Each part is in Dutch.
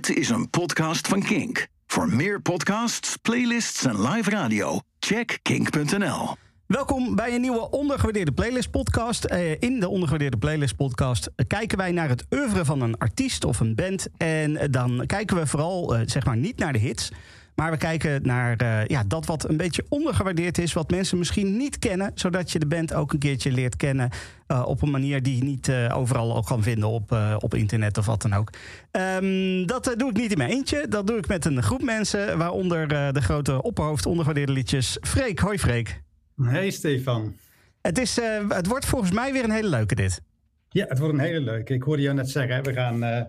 Dit is een podcast van Kink. Voor meer podcasts, playlists en live radio, check kink.nl. Welkom bij een nieuwe ondergewaardeerde playlist podcast. Eh, in de ondergewaardeerde playlist podcast kijken wij naar het oeuvre van een artiest of een band. En dan kijken we vooral eh, zeg maar niet naar de hits. Maar we kijken naar eh, ja, dat wat een beetje ondergewaardeerd is, wat mensen misschien niet kennen, zodat je de band ook een keertje leert kennen uh, op een manier die je niet uh, overal ook kan vinden op, op internet of wat dan ook. Um, dat doe ik niet in mijn eentje, dat doe ik met een groep mensen, waaronder de grote opperhoofd ondergewaardeerde liedjes. Freek, hoi Freek. Hey Stefan. Het, is, het wordt volgens mij weer een hele leuke dit. Ja, het wordt een hele leuke. Ik hoorde jou net zeggen, we gaan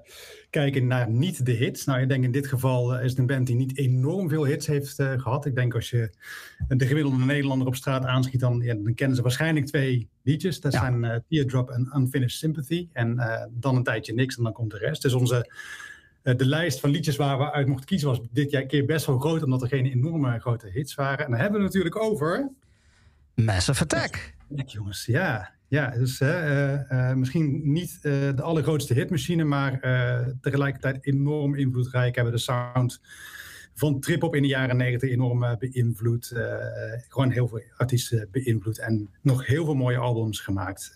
kijken naar niet de hits. Nou, ik denk in dit geval uh, is het een band die niet enorm veel hits heeft uh, gehad. Ik denk als je de gemiddelde Nederlander op straat aanschiet, dan, ja, dan kennen ze waarschijnlijk twee liedjes. Dat ja. zijn Teardrop en Unfinished Sympathy. En dan een tijdje niks en dan komt de rest. Dus onze, de lijst van liedjes waar we uit mochten kiezen was dit jaar keer best wel groot, omdat er geen enorme grote hits waren. En dan hebben we het natuurlijk over... Massive Attack. Ja, jongens, ja. Ja, dus uh, uh, misschien niet uh, de allergrootste hitmachine, maar tegelijkertijd enorm invloedrijk. Hebben de sound van trip-hop in de jaren negentig enorm beïnvloed. gewoon heel veel artiesten beïnvloed. En nog heel veel mooie albums gemaakt.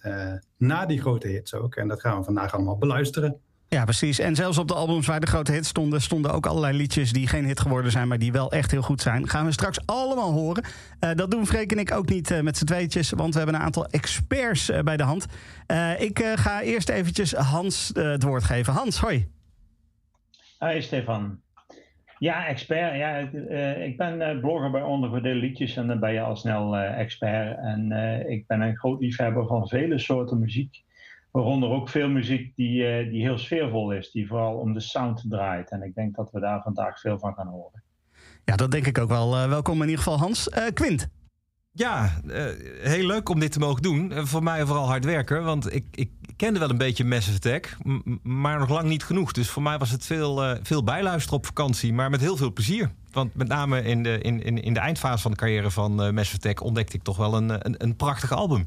na die grote hits ook. En dat gaan we vandaag allemaal beluisteren. Ja, precies. En zelfs op de albums waar de grote hits stonden, stonden ook allerlei liedjes die geen hit geworden zijn, maar die wel echt heel goed zijn. Gaan we straks allemaal horen. Uh, dat doen Freek en ik ook niet uh, met z'n tweetjes, want we hebben een aantal experts uh, bij de hand. ik ga eerst eventjes Hans het woord geven. Hans, hoi. Hoi Stefan. Ja, expert. Ja, ik ben blogger bij Ondergewaardeerde Liedjes en dan ben je al snel expert. En ik ben een groot liefhebber van vele soorten muziek. Waaronder ook veel muziek die, uh, die heel sfeervol is, die vooral om de sound draait. En ik denk dat we daar vandaag veel van gaan horen. Ja, dat denk ik ook wel. Uh, welkom in ieder geval, Hans. Uh, Quint. Ja, heel leuk om dit te mogen doen. voor mij vooral hard werken, want ik, ik kende wel een beetje Massive Attack, maar nog lang niet genoeg. Dus voor mij was het veel, veel bijluisteren op vakantie, maar met heel veel plezier. Want met name in de, in, in, in de eindfase van de carrière van Massive Attack ontdekte ik toch wel een, een, een prachtig album.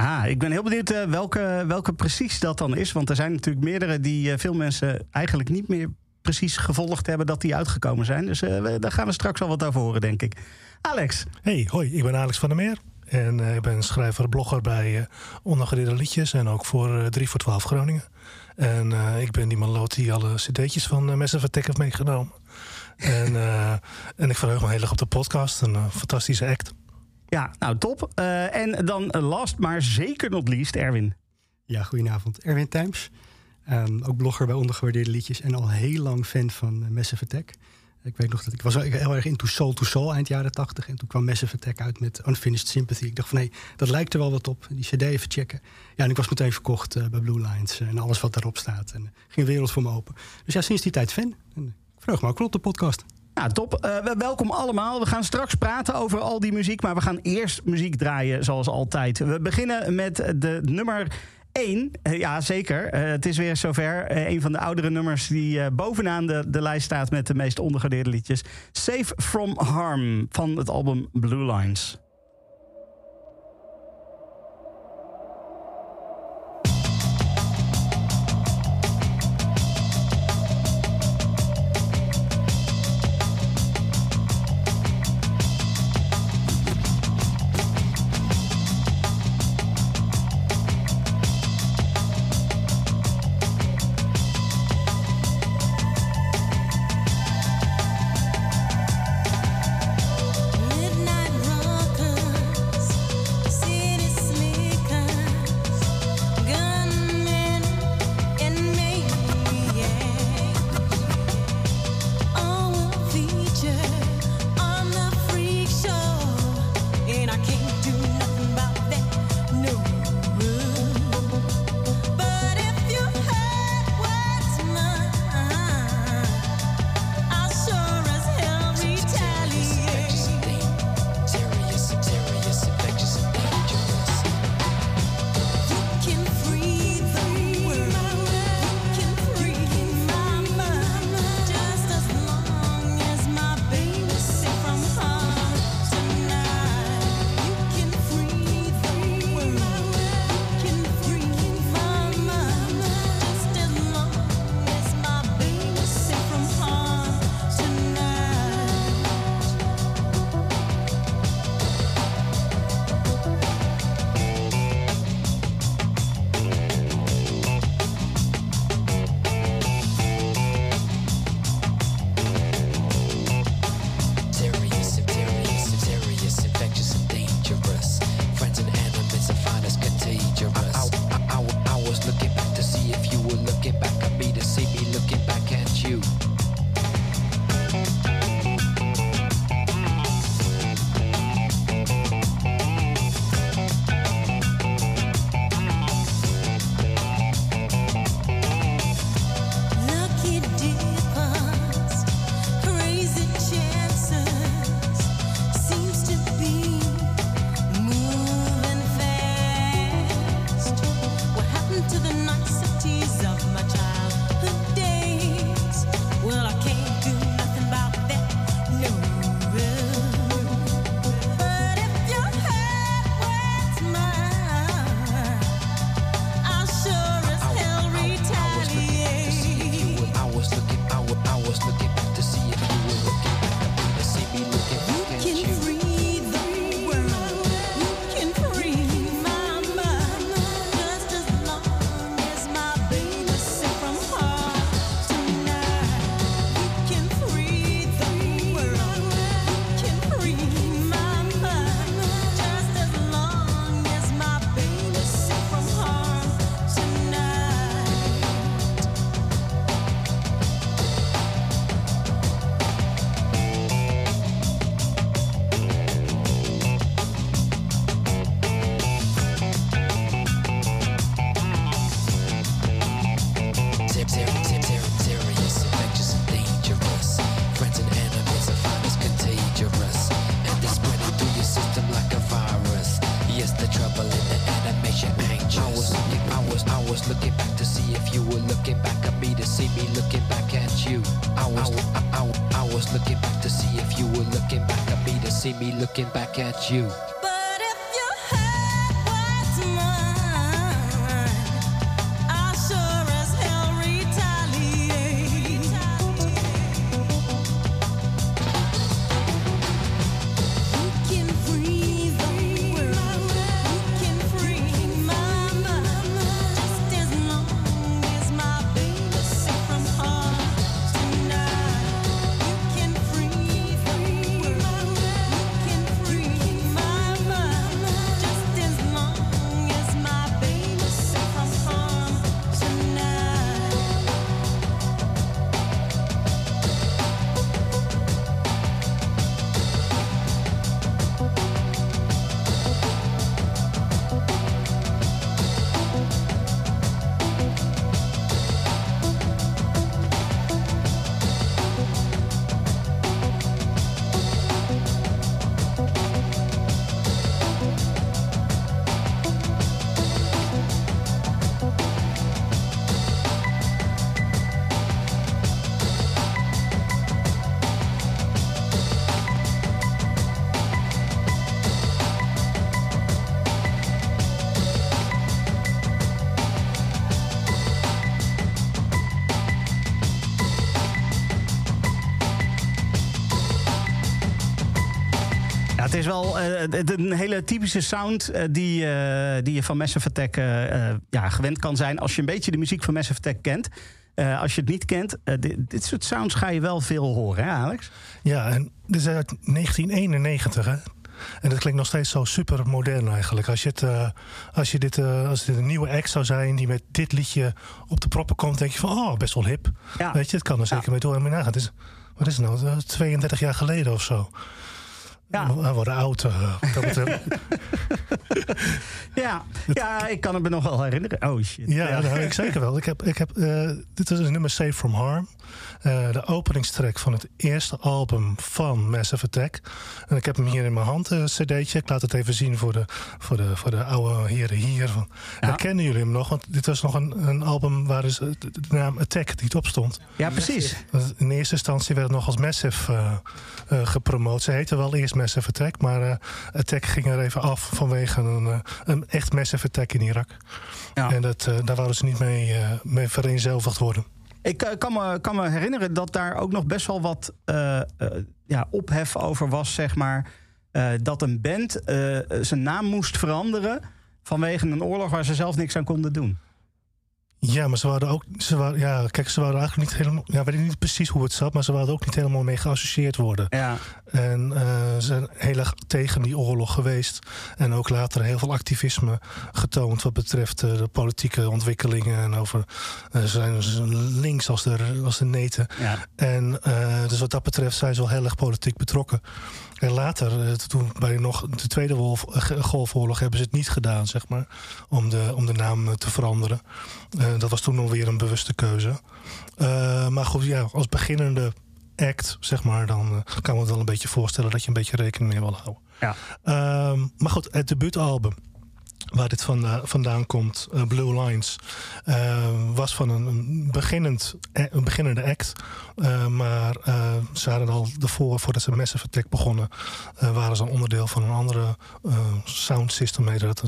Ah, ik ben heel benieuwd uh, welke, welke precies dat dan is. Want er zijn natuurlijk meerdere die uh, veel mensen eigenlijk niet meer precies gevolgd hebben dat die uitgekomen zijn. Dus we, daar gaan we straks al wat over horen, denk ik. Alex. Hey, hoi, ik ben Alex van der Meer. En ik ben schrijver blogger bij Ondergereerde Liedjes en ook voor 3 voor 12 Groningen. En ik ben die maloot die alle cd'tjes van uh, Massive Attack heeft meegenomen. en, en ik verheug me heel erg op de podcast. Een fantastische act. Ja, nou top. Uh, en dan last, maar zeker not least, Erwin. Ja, goedenavond. Erwin Times. Um, ook blogger bij Ondergewaardeerde Liedjes. En al heel lang fan van uh, Massive Attack. Ik weet nog dat ik was heel erg into Soul to Soul eind jaren 80. En toen kwam Massive Attack uit met Unfinished Sympathy. Ik dacht van hé, dat lijkt er wel wat op. Die cd even checken. Ja, en ik was meteen verkocht bij Blue Lines. en alles wat daarop staat. En ging de wereld voor me open. Dus ja, sinds die tijd fan. En ik vreug me ook op de podcast. Nou, top. Uh, welkom allemaal. We gaan straks praten over al die muziek, maar we gaan eerst muziek draaien zoals altijd. We beginnen met de nummer 1. Uh, ja, zeker. Uh, het is weer zover. een van de oudere nummers die bovenaan de, de lijst staat met de meest ondergewaardeerde liedjes. Safe from Harm van het album Blue Lines. Wel het- een hele typische sound eh, die, eh, die je van Massive Attack eh, ja, gewend kan zijn als je een beetje de muziek van Massive Attack kent. Als je het niet kent, dit, dit soort sounds ga je wel veel horen, hè Alex? Ja, en dit is uit 1991, hè? En dat klinkt nog steeds zo super modern eigenlijk. Als, je het, als, je dit, als dit een nieuwe act zou zijn die met dit liedje op de proppen komt, denk je van, oh, best wel hip. Ja. Weet je, het kan er zeker mee door. En je nagaan, het is, wat is het nou, eh, 32 jaar geleden of zo. Ja. We worden oud. eh. Ja, ja, ik kan het me nog wel herinneren. Oh shit. Ja, dat heb ik zeker wel. Ik heb, ik heb, eh, dit is een nummer Safe From Harm. Eh, de openingstrack van het eerste album van Massive Attack. En ik heb hem hier in mijn hand, een cd'tje. Ik laat het even zien voor de, voor de, voor de oude heren hier. Van, Herkennen jullie hem nog? Want dit was nog een, een album waar dus de, naam Attack niet op stond. Ja, precies. In eerste instantie werd het nog als Massive eh, eh, gepromoot. Ze heette wel eerst Massive Attack, maar eh, Attack ging er even af vanwege een, eh, een echt Massive Attack in Irak. Ja. En dat, eh, daar wouden ze niet mee, eh, mee vereenzelvigd worden. Ik eh, kan me, kan me herinneren dat daar ook nog best wel wat eh, ja, ophef over was, zeg maar. dat een band zijn naam moest veranderen vanwege een oorlog waar ze zelf niks aan konden doen. Ja, maar ze waren ook. Ze waren, ja, kijk, ze waren eigenlijk niet helemaal. Ja, weet ik niet precies hoe het zat, maar ze wilden ook niet helemaal mee geassocieerd worden. Ja, En eh, ze zijn heel erg tegen die oorlog geweest. En ook later heel veel activisme getoond wat betreft eh, de politieke ontwikkelingen. En over. eh, ze zijn dus links als de, als de neten. ja. En dus wat dat betreft zijn ze wel heel erg politiek betrokken. En later, toen bij nog de Tweede Wolf, Golfoorlog, hebben ze het niet gedaan, zeg maar. Om de, om de naam te veranderen. Dat was toen nog weer een bewuste keuze. Maar goed, ja, als beginnende act, zeg maar, dan eh, kan me het wel een beetje voorstellen dat je een beetje rekening mee wil houden. Ja. Ehm, maar goed, het debuutalbum waar dit vanda- vandaan komt, eh, Blue Lines, eh, was van een, beginnend, eh, een beginnende act. Eh, maar ze hadden al daarvoor, voordat ze Massive Attack begonnen, waren ze een onderdeel van een andere sound system. Dat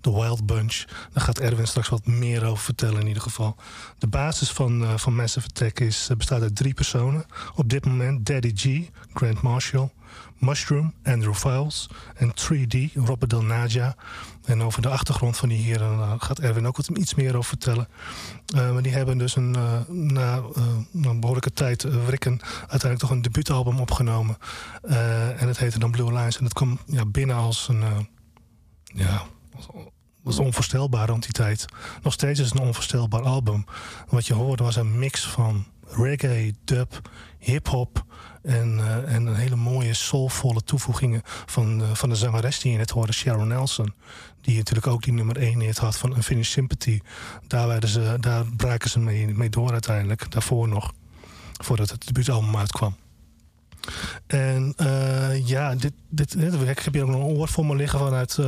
de Wild Bunch. Daar gaat Erwin straks wat meer over vertellen in ieder geval. De basis van, van Massive Attack is, bestaat uit drie personen. Op dit moment Daddy G, Grant Marshall, Mushroom, Andrew Files en 3D, Robert Del Naja. En over de achtergrond van die heren eh, gaat Erwin ook wat iets meer over vertellen. Eh, maar die hebben dus een, eh, na een behoorlijke tijd wrikken uiteindelijk toch een debuutalbum opgenomen. En het heette dan Blue Lines. En het kwam ja, binnen als een... ja, als- was onvoorstelbaar rond die tijd. Nog steeds is een onvoorstelbaar album. Wat je hoorde was een mix van reggae, dub, hip-hop. En, eh, en een hele mooie soulvolle toevoegingen van, eh, van de zangeres die je net hoorde, Sharon Nelson. Die natuurlijk ook die nummer 1 hit had van Unfinished Sympathy. Daar, werden ze, daar braken ze mee, mee door uiteindelijk. Daarvoor nog. Voordat het debuutalbum uitkwam. En eh, ja, dit, dit, ik heb hier ook nog een oor voor me liggen vanuit, eh,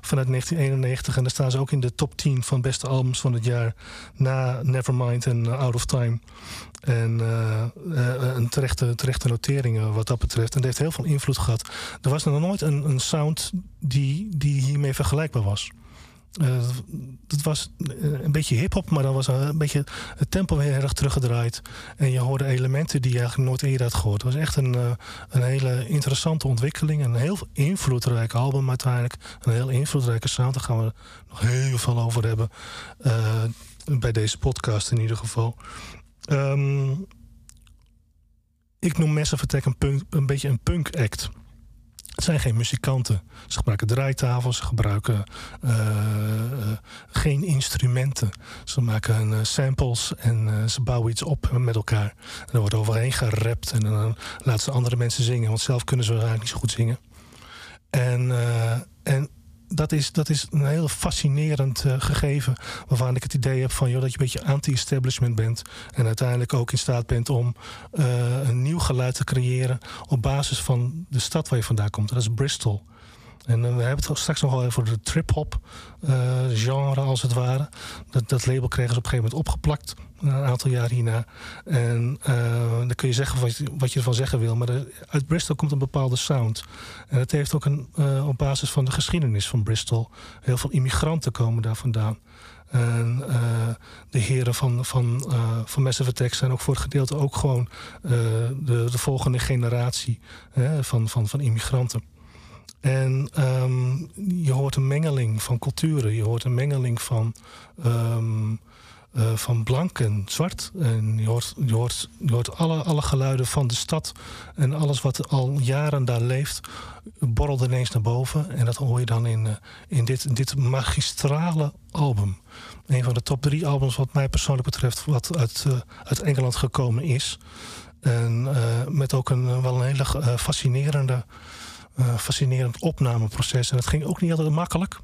vanuit 1991. En daar staan ze ook in de top 10 van beste albums van het jaar. Na Nevermind en eh, Out of Time. En een terechte, terechte notering eh, wat dat betreft. En dat heeft heel veel invloed gehad. Er was nog nooit een, een sound die, die hiermee vergelijkbaar was. Eh, dat was eh, een beetje hip-hop, maar dan was een beetje het tempo heel erg teruggedraaid. En je hoorde elementen die je eigenlijk nooit eerder had gehoord. Het was echt een, eh, een hele interessante ontwikkeling. Een heel invloedrijk album uiteindelijk. Een heel invloedrijke sound. Daar gaan we nog heel veel over hebben. eh, bij deze podcast in ieder geval. Ehm, ik noem Massive Attack een, punk, een beetje een punk act. Het zijn geen muzikanten. Ze gebruiken draaitafels, ze gebruiken eh, eh, geen instrumenten. Ze maken eh, samples en ze bouwen iets op met elkaar. En er wordt overheen gerapt en dan laten ze andere mensen zingen, want zelf kunnen ze eigenlijk niet zo goed zingen. En, en dat, is, dat is een heel fascinerend eh, gegeven. Waarvan ik het idee heb van joh, dat je een beetje anti-establishment bent. En uiteindelijk ook in staat bent om eh, een nieuw geluid te creëren. op basis van de stad waar je vandaan komt. Dat is Bristol. En eh, we hebben het straks nog wel over de trip-hop eh, genre, als het ware. Dat, dat label kregen ze op een gegeven moment opgeplakt. Een aantal jaar hierna. En eh, dan kun je zeggen wat je, wat je ervan zeggen wil. Maar uit Bristol komt een bepaalde sound. En het heeft ook een, op basis van de geschiedenis van Bristol. Heel veel immigranten komen daar vandaan. En de heren van, van, van Massive Attack zijn ook voor het gedeelte ook gewoon de, de volgende generatie van, van, van immigranten. En ehm, je hoort een mengeling van culturen. Je hoort een mengeling van, ehm, eh, van blank en zwart. En je hoort, je hoort, je hoort alle, alle geluiden van de stad. En alles wat al jaren daar leeft, borrelt ineens naar boven. En dat hoor je dan in, eh, in dit, dit magistrale album. Een van de top drie albums wat mij persoonlijk betreft... wat uit, eh, uit Engeland gekomen is. En met ook een, wel een hele fascinerende fascinerend opnameproces. En het ging ook niet altijd makkelijk.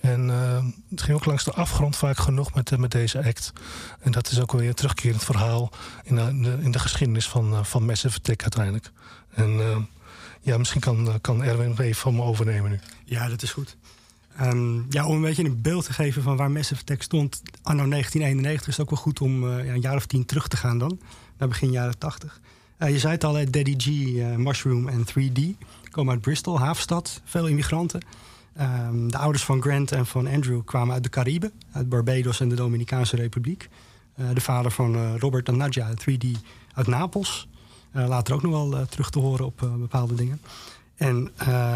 En eh, het ging ook langs de afgrond vaak genoeg met, eh, met deze act. En dat is ook weer een terugkerend verhaal in de, in de, geschiedenis van, eh, van Massive Attack uiteindelijk. En eh, ja, misschien kan, eh, kan Erwin even van me overnemen nu. Ja, dat is goed. Ehm, ja, om een beetje een beeld te geven van waar Massive Attack stond anno 1991... is het ook wel goed om eh, een jaar of tien terug te gaan dan. Naar begin jaren 80. Eh, je zei het al, Daddy G, eh, Mushroom en 3D. Komen uit Bristol, havenstad. Veel immigranten. Ehm, de ouders van Grant en van Andrew kwamen uit de Cariben. Uit Barbados en de Dominicaanse Republiek. Eh, de vader van eh, Robert en Nadja, 3D, uit Napels. Eh, later ook nog wel terug te horen op bepaalde dingen. En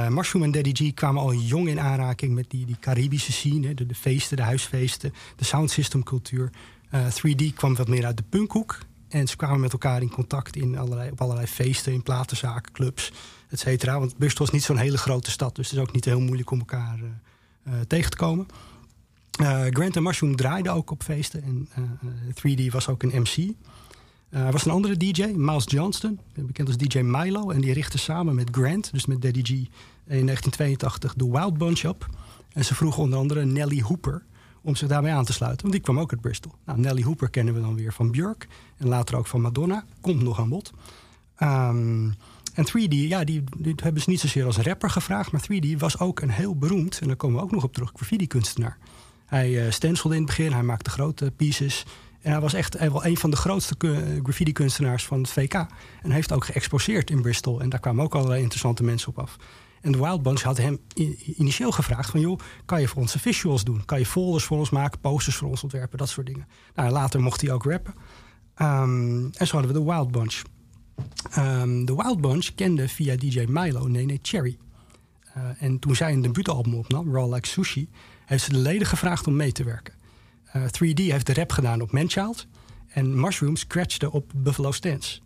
Mushroom en Daddy G kwamen al jong in aanraking met die, die Caribische scene. De, de feesten, de huisfeesten, de soundsystemcultuur. Eh 3D kwam wat meer uit de punkhoek. En ze kwamen met elkaar in contact in allerlei, op allerlei feesten, in platenzaken, clubs, et. Want Bristol is niet zo'n hele grote stad, dus het is ook niet heel moeilijk om elkaar eh, eh, tegen te komen. Eh, Grant en Mushroom draaiden ook op feesten. En eh, 3D was ook een MC. Er was een andere DJ, Miles Johnston, bekend als DJ Milo. En die richtte samen met Grant, dus met Daddy G, in 1982 de Wild Bunch op. En ze vroegen onder andere Nelly Hooper om zich daarbij aan te sluiten. Want die kwam ook uit Bristol. Nou, Nelly Hooper kennen we dan weer van Björk. En later ook van Madonna. Komt nog aan bod. Ehm, en 3D, ja, die, hebben ze niet zozeer als rapper gevraagd. Maar 3D was ook een heel beroemd, en daar komen we ook nog op terug, graffiti-kunstenaar. Hij uh, in het begin, hij maakte grote pieces. En hij was echt wel een van de grootste ku- graffiti-kunstenaars van het VK. En heeft ook geëxposeerd in Bristol. En daar kwamen ook allerlei interessante mensen op af. En de Wild Bunch had hem initieel gevraagd van... joh, kan je voor onze visuals doen? Kan je folders voor ons maken, posters voor ons ontwerpen, dat soort dingen. Nou, later mocht hij ook rappen. Ehm, en zo hadden we de Wild Bunch. Ehm, de Wild Bunch kende via DJ Milo Nene Cherry. Eh, en toen zij een debuutalbum opnam, Raw Like Sushi... heeft ze de leden gevraagd om mee te werken. Eh, 3D heeft de rap gedaan op Manchild... en Mushroom scratchte op Buffalo Stance.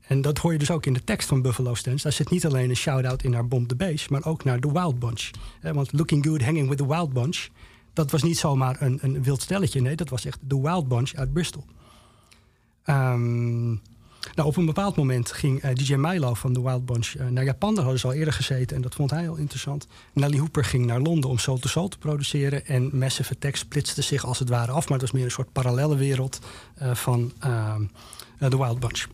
En dat hoor je dus ook in de tekst van Buffalo Stance. Daar zit niet alleen een shout-out in naar Bomb the Bass... maar ook naar The Wild Bunch. Eh, want Looking Good Hanging with the Wild Bunch... dat was niet zomaar een, een wild stelletje. Nee, dat was echt The Wild Bunch uit Bristol. Ehm, nou, op een bepaald moment ging eh, DJ Milo van The Wild Bunch eh, naar Japan. Daar hadden ze al eerder gezeten en dat vond hij heel interessant. Nelly Hooper ging naar Londen om Soul to Soul te produceren. En Massive Attack splitste zich als het ware af. Maar het was meer een soort parallelle wereld eh, van ehm, eh, The Wild Bunch.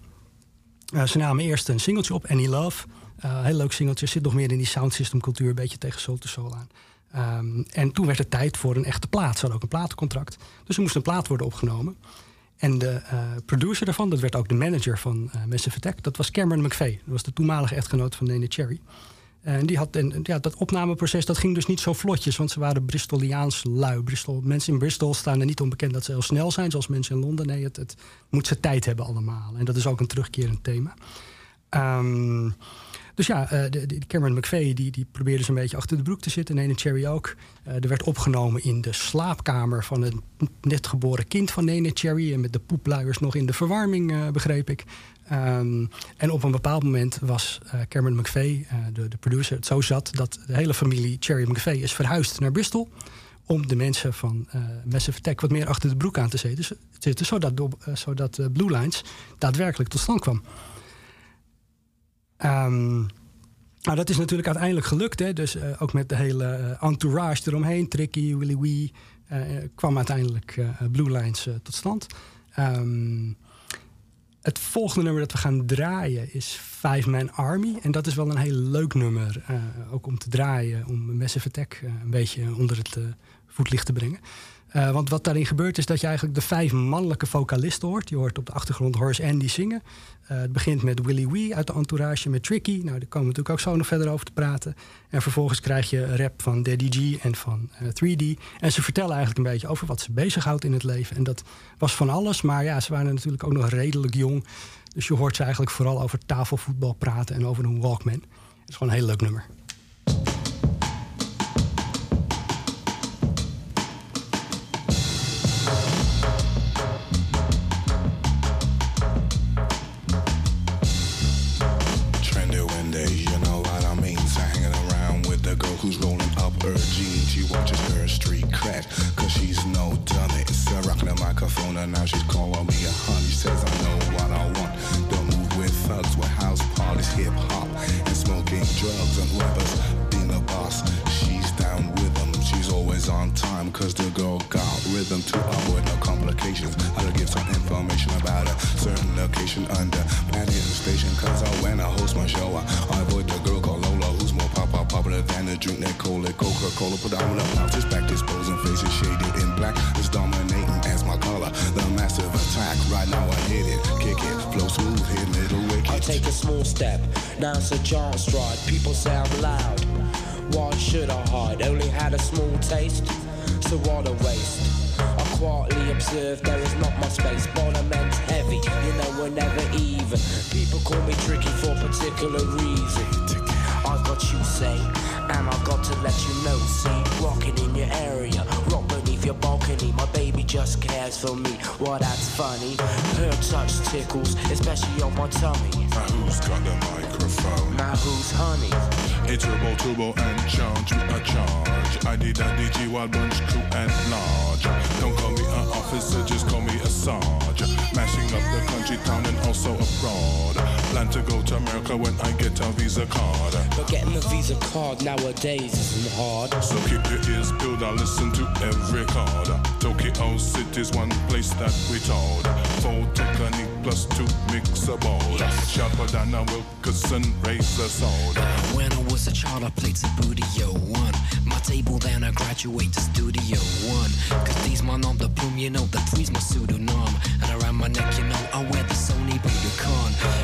Ze namen eerst een singeltje op, Any Love. Heel leuk singeltje, zit nog meer in die soundsystem cultuur, een beetje tegen Soul to Soul aan. Ehm, en toen werd het tijd voor een echte plaat. Ze hadden ook een platencontract. Dus er moest een plaat worden opgenomen. En de eh, producer daarvan, dat werd ook de manager van eh Massive Attack, dat was Cameron McVeigh. Dat was de toenmalige echtgenoot van Nene Cherry. En die had, en, ja, dat opnameproces dat ging dus niet zo vlotjes, want ze waren Bristoliaans lui. Bristol, mensen in Bristol staan er niet onbekend dat ze heel snel zijn, zoals mensen in Londen. Nee, het, het moet ze tijd hebben allemaal. En dat is ook een terugkerend thema. Ehm, dus ja, eh, de, Cameron McVeigh die, die probeerde een beetje achter de broek te zitten. Nene Cherry ook. Eh, er werd opgenomen in de slaapkamer van een net geboren kind van Nene Cherry. En met de poepluiers nog in de verwarming, eh, begreep ik. Ehm, en op een bepaald moment was eh, Cameron McVeigh, de, de producer, het zo zat dat de hele familie Cherry McVeigh is verhuisd naar Bristol. Om de mensen van eh Massive Attack wat meer achter de broek aan te zitten. zodat, zodat Blue Lines daadwerkelijk tot stand kwam. Ehm, nou, dat is natuurlijk uiteindelijk gelukt. Hè? Dus eh, ook met de hele eh, entourage eromheen, Tricky, Willy Wee, eh, kwam uiteindelijk Blue Lines tot stand. Ehm, het volgende nummer dat we gaan draaien is Five Man Army. En dat is wel een heel leuk nummer. ook om te draaien, om Massive Attack een beetje onder het voetlicht te brengen. Eh, want wat daarin gebeurt is dat je eigenlijk de vijf mannelijke vocalisten hoort. Je hoort op de achtergrond Horace Andy zingen. Eh, het begint met Willy Wee uit de entourage met Tricky. Nou, daar komen we natuurlijk ook zo nog verder over te praten. En vervolgens krijg je rap van Daddy G en van eh, 3D. En ze vertellen eigenlijk een beetje over wat ze bezighoudt in het leven. En dat was van alles, maar ja, ze waren natuurlijk ook nog redelijk jong. Dus je hoort ze eigenlijk vooral over tafelvoetbal praten en over een Walkman. Het is gewoon een heel leuk nummer. A Visa nowadays isn't hard. So keep your ears peeled, I listen to every card. Tokyo City's one place that we told. Full technique plus two mix a board. Sharper than a Wilkerson razor sword. When I was a child, I played Studio One. My table, then I graduate to Studio One. Cause these man on the boom, you know, the three's my pseudonym. And around my neck, you know, I wear the Sony Budokan.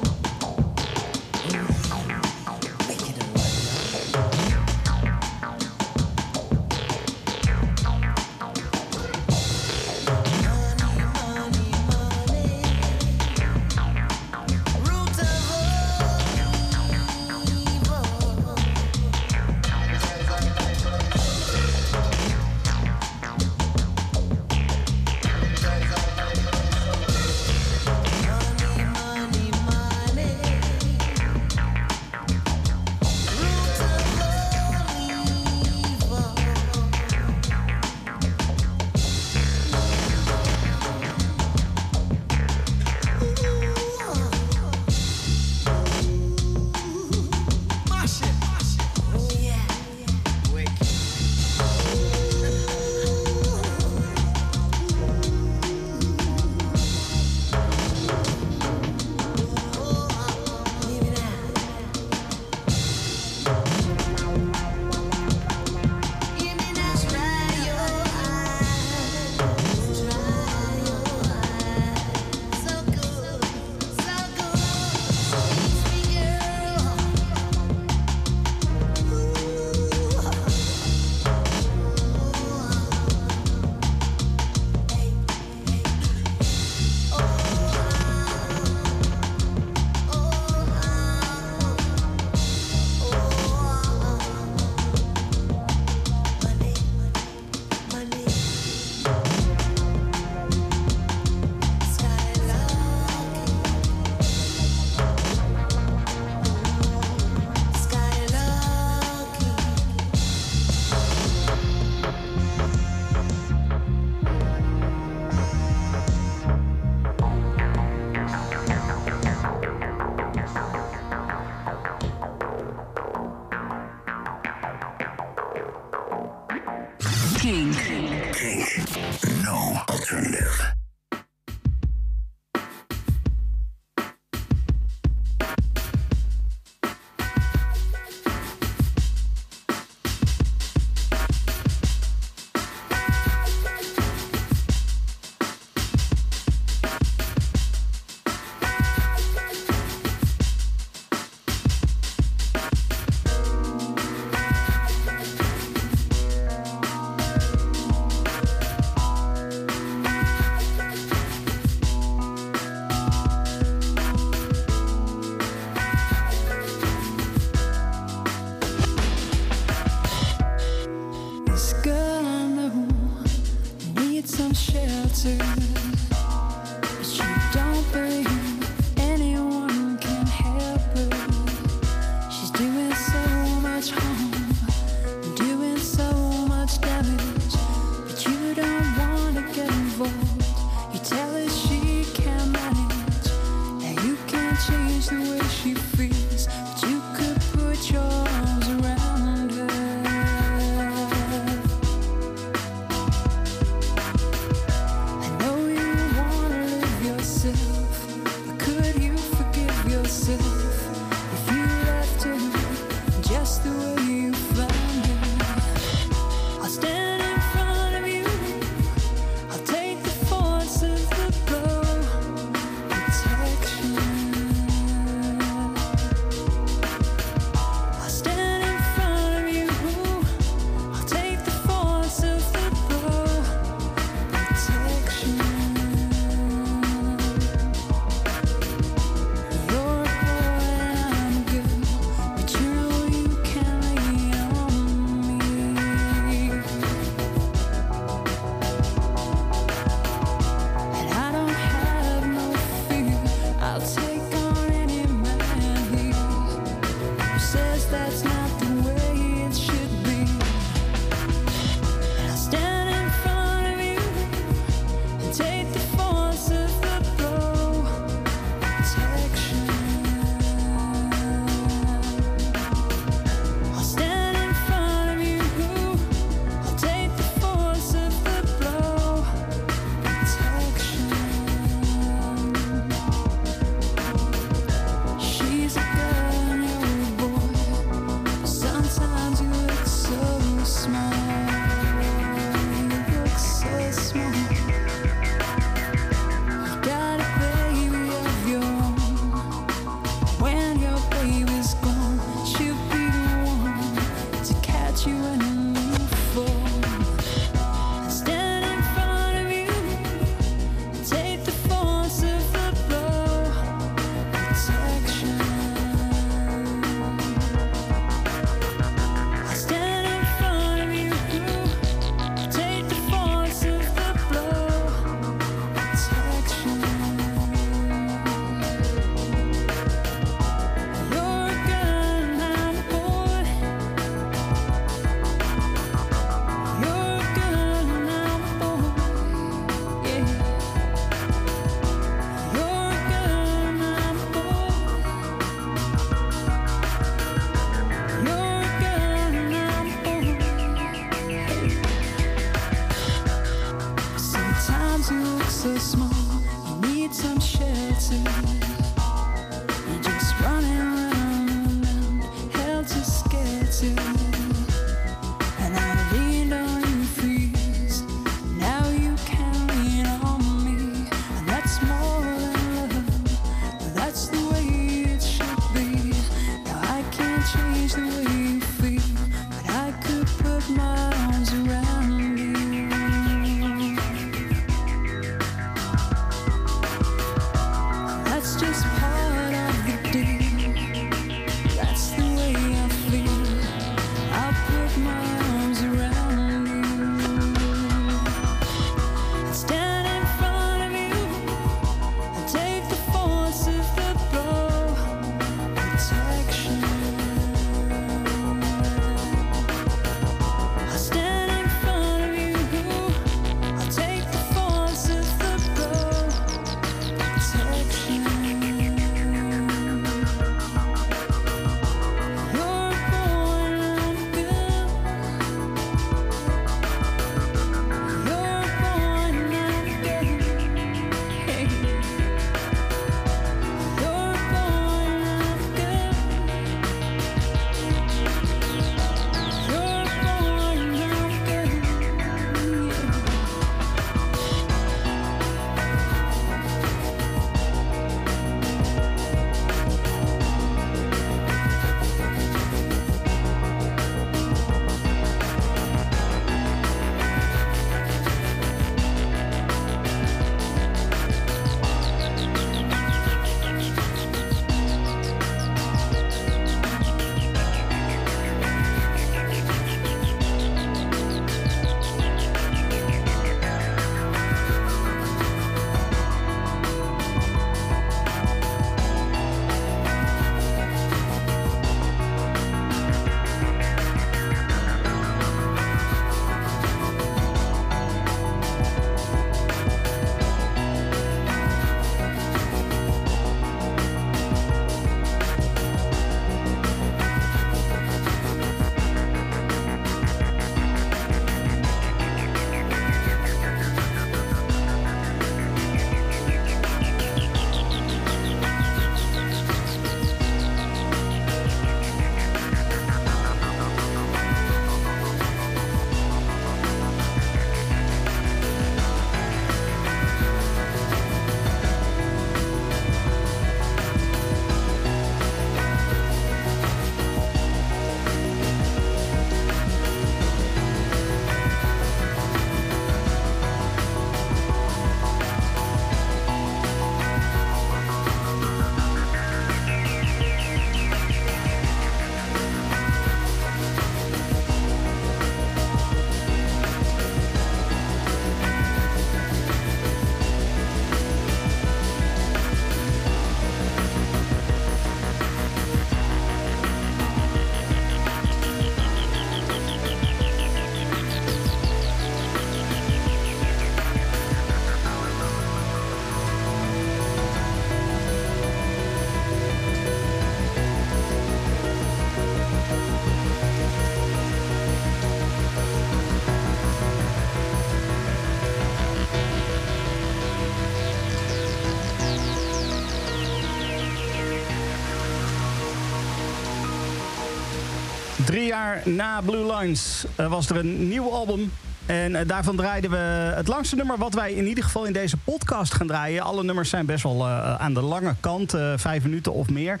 Drie jaar na Blue Lines eh, was er een nieuw album. En eh, daarvan draaiden we het langste nummer wat wij in ieder geval in deze podcast gaan draaien. Alle nummers zijn best wel eh, aan de lange kant, vijf minuten of meer.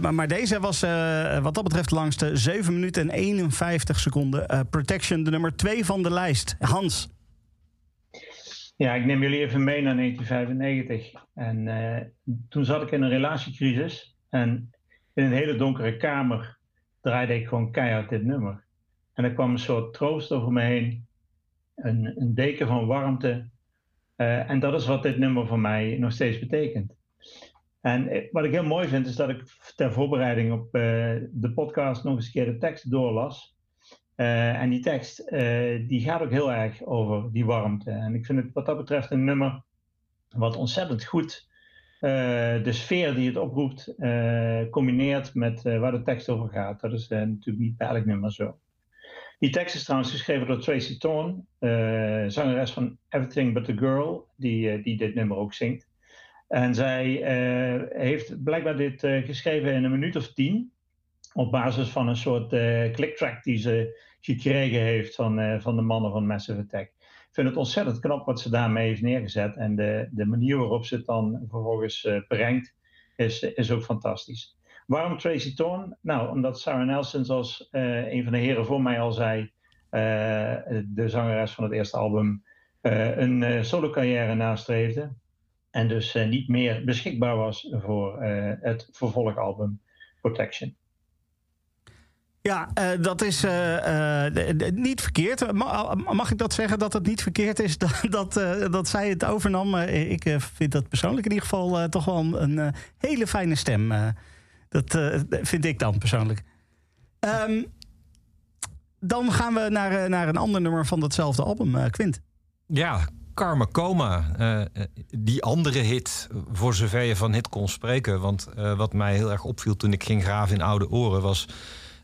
Maar, deze was wat dat betreft langste, 7 minuten en 51 seconden. Protection, de nummer 2 van de lijst. Hans. Ja, ik neem jullie even mee naar 1995. En toen zat ik in een relatiecrisis. En in een hele donkere kamer draaide ik gewoon keihard dit nummer. En er kwam een soort troost over me heen. Een, een deken van warmte. Eh, en dat is wat dit nummer voor mij nog steeds betekent. En eh, wat ik heel mooi vind, is dat ik ter voorbereiding op eh, de podcast nog eens een keer de tekst doorlas. En die tekst, die gaat ook heel erg over die warmte. En ik vind het wat dat betreft een nummer wat ontzettend goed de sfeer die het oproept, eh, combineert met eh, waar de tekst over gaat. Dat is eh, natuurlijk niet bij elk zo. Die tekst is trouwens geschreven door Tracy Thorn, eh, zangeres van Everything But The Girl, die, eh, die dit nummer ook zingt. En zij eh, heeft blijkbaar dit eh, geschreven in een minuut of tien. Op basis van een soort eh clicktrack die ze gekregen heeft van, eh, van de mannen van Massive Attack. Vind het ontzettend knap wat ze daarmee heeft neergezet. En de, de manier waarop ze het dan vervolgens eh, brengt, is, is ook fantastisch. Waarom Tracy Thorn? Nou, omdat Sarah Nelson, zoals eh, een van de heren voor mij al zei, eh, de zangeres van het eerste album, een solo carrière nastreefde. En dus niet meer beschikbaar was voor het vervolgalbum Protection. Ja, eh, dat is eh, eh, niet verkeerd. Ma- Mag ik dat zeggen dat het niet verkeerd is dat, dat, dat zij het overnam? Ik vind dat persoonlijk in ieder geval toch wel een, hele fijne stem. Dat vind ik dan persoonlijk. Ehm, dan gaan we naar, naar een ander nummer van datzelfde album, Quint. Ja, Karma Coma. die andere hit, voor zover je van hit kon spreken. Want wat mij heel erg opviel toen ik ging graven in oude oren... was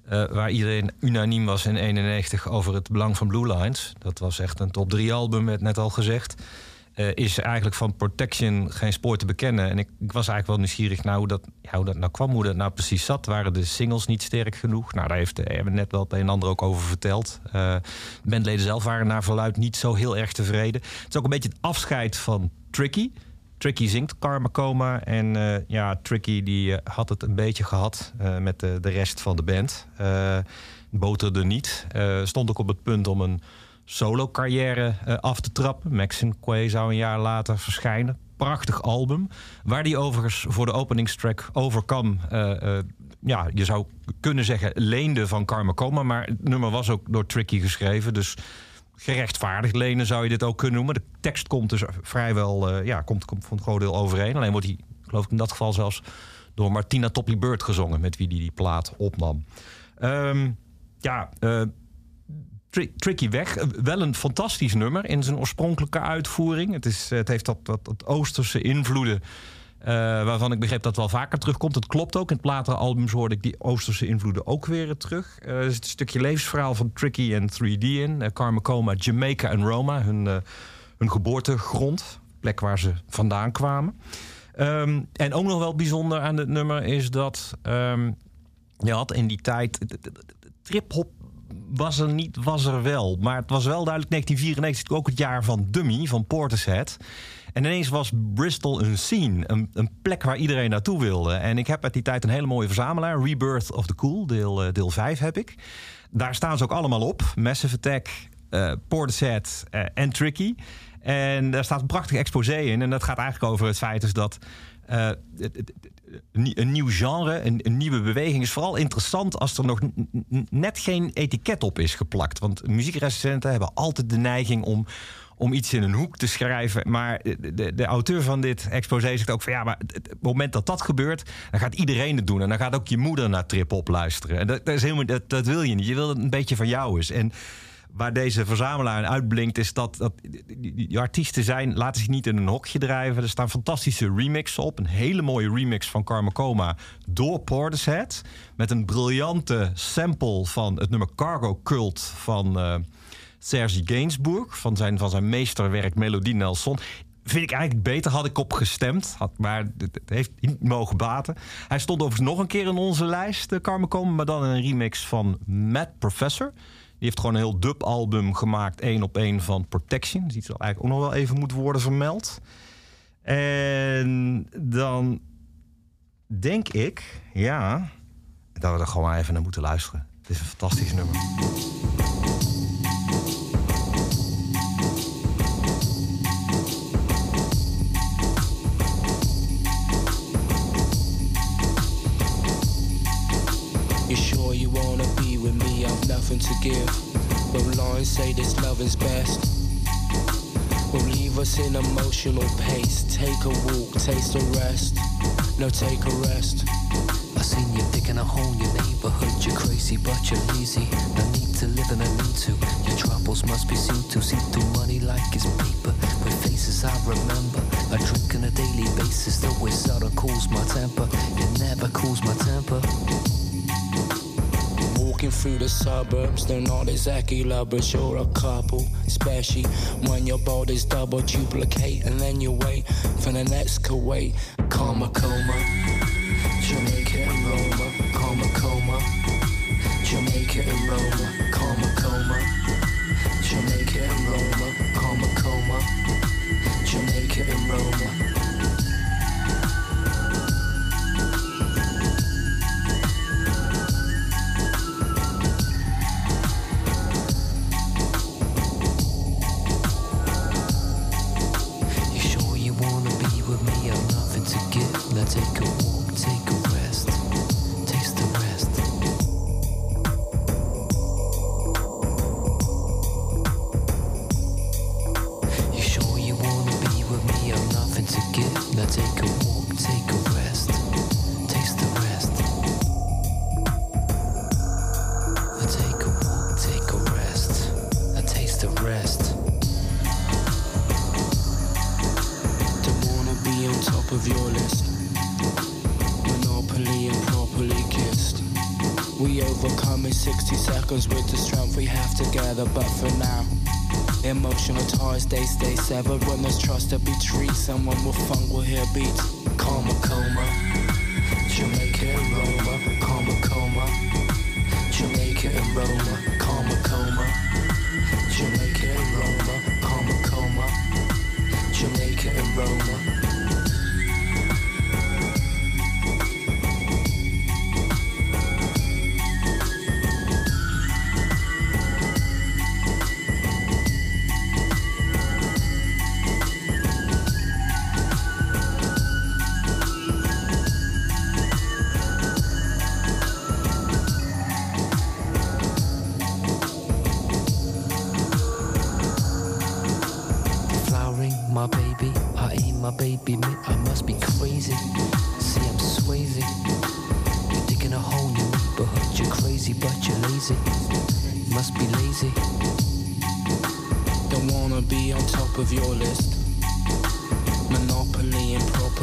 eh, waar iedereen unaniem was in 91 over het belang van Blue Lines. Dat was echt een top 3 album, werd net al gezegd. Eh, is eigenlijk van Protection geen spoor te bekennen. En ik, was eigenlijk wel nieuwsgierig naar hoe dat, hoe dat nou kwam, hoe dat nou precies zat. Waren de singles niet sterk genoeg? Nou, daar heeft, eh, hebben net wel het een en ander ook over verteld. De bandleden zelf waren naar verluid niet zo heel erg tevreden. Het is ook een beetje het afscheid van Tricky. Tricky zingt Karma Coma. En eh, ja, Tricky die eh, had het een beetje gehad eh, met de, de rest van de band. Boterde niet. Stond ook op het punt om een solo-carrière af te trappen. Maxine Quay zou een jaar later verschijnen. Prachtig album. Waar die overigens voor de openingstrack overkwam... ja, je zou kunnen zeggen leende van Karma Coma. Maar het nummer was ook door Tricky geschreven. Dus gerechtvaardigd lenen zou je dit ook kunnen noemen. De tekst komt dus vrijwel, eh, ja, komt, komt van een groot deel overeen. Alleen wordt die, geloof ik in dat geval zelfs door Martina Topley Bird gezongen, met wie die die plaat opnam. Ehm, ja, eh, tri- tricky weg. Eh, Wel een fantastisch nummer in zijn oorspronkelijke uitvoering. Het, is, het heeft dat, dat, dat Oosterse invloeden. Eh, waarvan ik begreep dat het wel vaker terugkomt. Het klopt ook. In het latere albums hoorde ik die Oosterse invloeden ook weer terug. Eh, er zit een stukje levensverhaal van Tricky en 3D in. Uh, Karma Coma, Jamaica en Roma. Hun, eh, hun geboortegrond. Plek waar ze vandaan kwamen. Ehm, en ook nog wel bijzonder aan dit nummer is dat... ehm, je had in die tijd... Trip-hop was er niet, was er wel. Maar het was wel duidelijk 1994 ook het jaar van Dummy, van Portishead. En ineens was Bristol een scene, een, een plek waar iedereen naartoe wilde. En ik heb uit die tijd een hele mooie verzamelaar. Rebirth of the Cool, deel, eh, deel 5 heb ik. Daar staan ze ook allemaal op. Massive Attack, eh Portishead eh, en Tricky. En daar staat een prachtig exposé in. En dat gaat eigenlijk over het feit dus dat... een nieuw genre, een, een nieuwe beweging is vooral interessant als er nog net geen etiket op is geplakt. Want muziekrecensenten hebben altijd de neiging om, om iets in een hoek te schrijven. Maar de, de, de auteur van dit exposé zegt ook van ja, maar het, moment dat dat gebeurt, dan gaat iedereen het doen. En dan gaat ook je moeder naar trip-hop luisteren. En dat, is helemaal, dat, dat wil je niet. Je wil dat het een beetje van jou is. En waar deze verzamelaar in uitblinkt, is dat, dat die artiesten zijn, laten zich niet in een hokje drijven. Er staan fantastische remixen op. Een hele mooie remix van Karma Coma door Portishead. Met een briljante sample van het nummer Cargo Cult van eh Serge Gainsbourg. Van zijn, van zijn meesterwerk Melodie Nelson. vind ik eigenlijk beter. Had ik op gestemd. Maar het heeft niet mogen baten. Hij stond overigens nog een keer in onze lijst, de Karma Komen. Maar dan een remix van Matt Professor. Die heeft gewoon een heel dub-album gemaakt. één op één van Protection. Dus iets dat eigenlijk ook nog wel even moet worden vermeld. En dan denk ik, ja, dat we er gewoon even naar moeten luisteren. Het is een fantastisch nummer. Nothing to give. But lines say this love is best. Will leave us in emotional pace. Take a walk, taste a rest. No, take a rest. I seen you digging a hole in your neighborhood. You're crazy, but you're lazy. No need to live in a need to. Your troubles must be seen to. See through money like it's paper. With faces I remember. I drink on a daily basis, though it seldom cools my temper. It never cools my temper. Walking through the suburbs, they're not exactly lovers, you're a couple. Especially when your body's double duplicate, and then you wait for the next Kuwait. Karma coma, Jamaica and Roma, karma coma, Jamaica and Roma, karma coma, Jamaica and Roma, karma coma, Jamaica and Roma. Stay, stay severed when there's trust to be treat. Someone will funk will hear beats.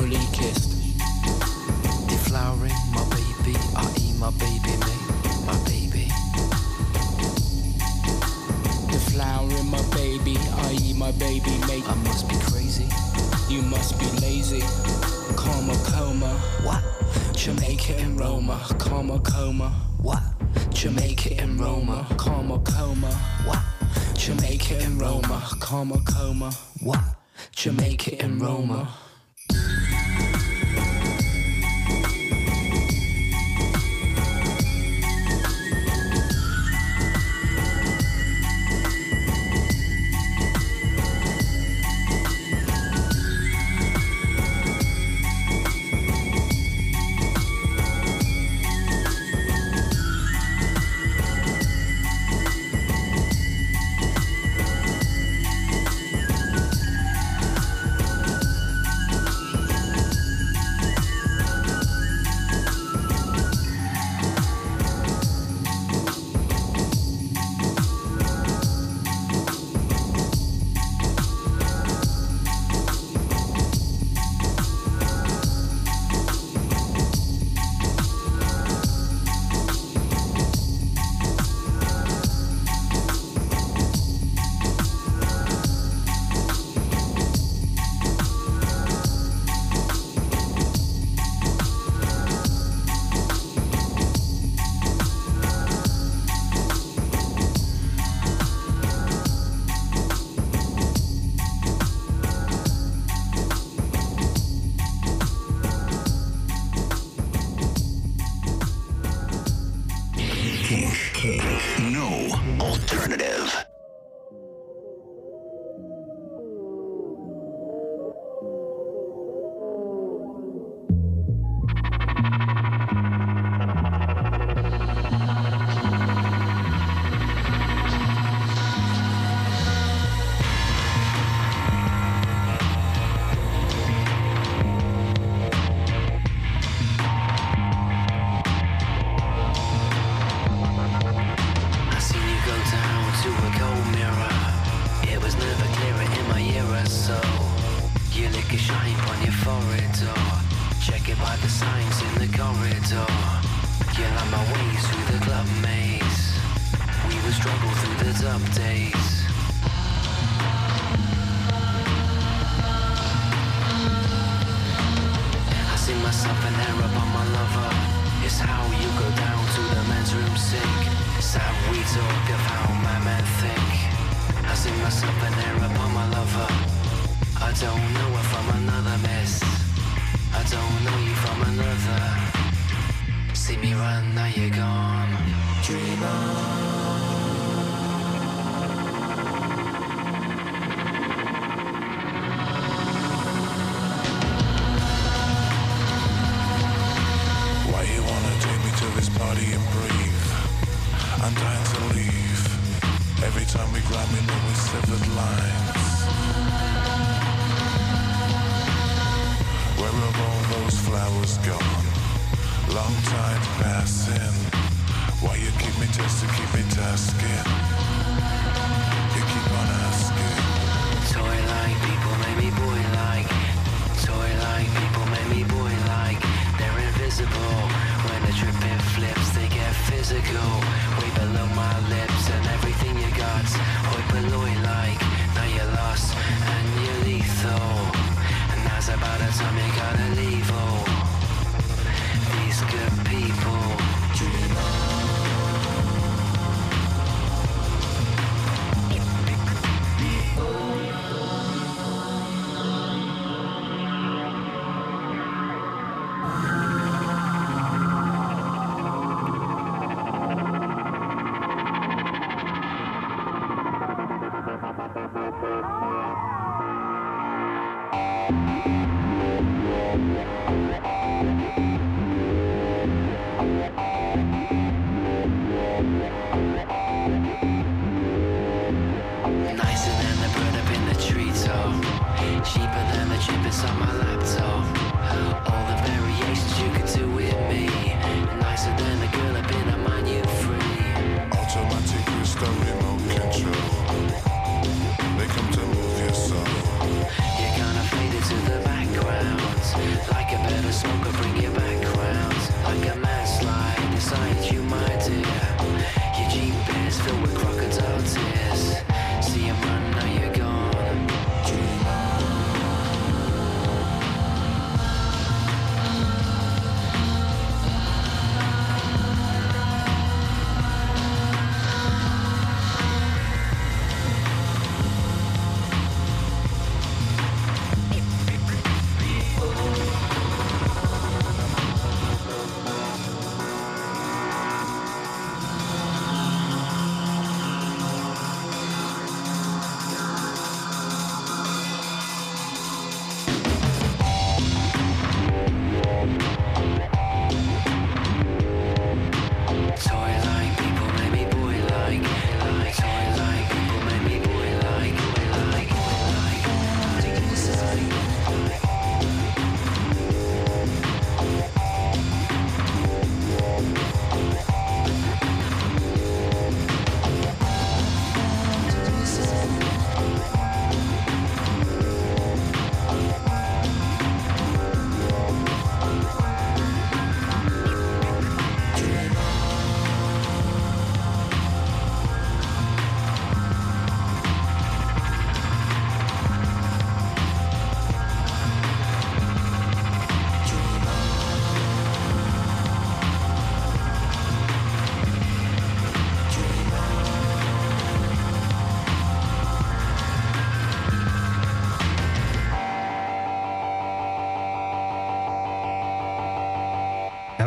Properly kissed. Deflowering, my baby. I ain't my baby, me. My baby. The flower in my baby, i.e. my baby mate. I must be crazy. You must be lazy. Karma coma. What? Jamaica and Roma. Karma coma. What? Jamaica and Roma. Karma coma. What? Jamaica and Roma. Karma coma. What? Jamaica and Roma.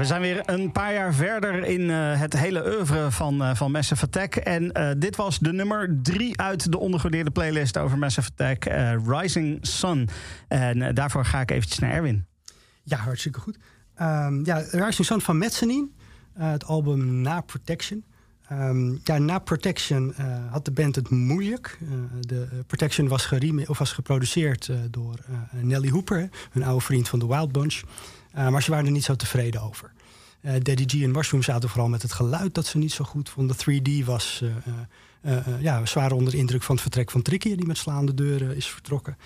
We zijn weer een paar jaar verder in eh, het hele oeuvre van, eh, van Massive Attack. En eh, dit was de nummer drie uit de ondergewaardeerde playlist over Massive Attack, Rising Sun. En daarvoor ga ik eventjes naar Erwin. Ja, hartstikke goed. Ehm, ja, Rising Sun van Mezzanine. het album Na Protection. Ehm, ja, na Protection had de band het moeilijk. De Protection was, of was geproduceerd door Nelly Hooper, hun oude vriend van The Wild Bunch. Eh, maar ze waren er niet zo tevreden over. Eh Daddy G en Mushroom zaten vooral met het geluid dat ze niet zo goed vonden. 3D was, eh, ja, waren onder de indruk van het vertrek van Tricky, die met slaande deuren is vertrokken.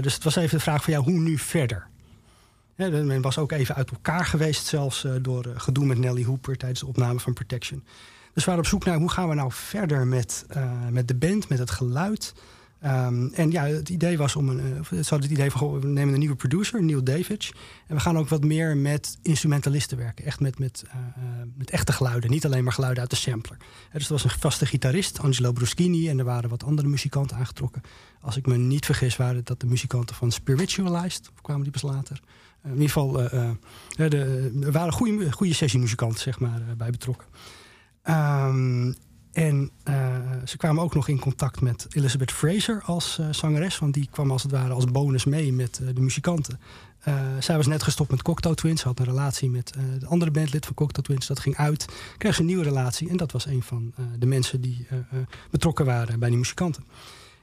Dus het was even de vraag van ja, hoe nu verder? Ja, men was ook even uit elkaar geweest, zelfs door gedoe met Nelly Hooper tijdens de opname van Protection. Dus we waren op zoek naar hoe gaan we nou verder met, met de band, met het geluid. Ehm, en ja, het idee was om een. eh, ze hadden het idee van we nemen een nieuwe producer, Neil Davidge. En we gaan ook wat meer met instrumentalisten werken. Echt met, met, eh, eh, met echte geluiden, niet alleen maar geluiden uit de sampler. Dus er was een vaste gitarist, Angelo Bruschini, en er waren wat andere muzikanten aangetrokken. Als ik me niet vergis, waren dat de muzikanten van Spiritualized, of kwamen die pas later. In ieder geval, eh, de, er waren goede, goede sessiemuzikanten zeg maar, bij betrokken. Ehm, en eh, ze kwamen ook nog in contact met Elizabeth Fraser als eh, zangeres. Want die kwam als het ware als bonus mee met eh, de muzikanten. Zij was net gestopt met Cocteau Twins. Ze had een relatie met de andere bandlid van Cocteau Twins. Dat ging uit. Kreeg ze een nieuwe relatie. En dat was een van de mensen die betrokken waren bij die muzikanten.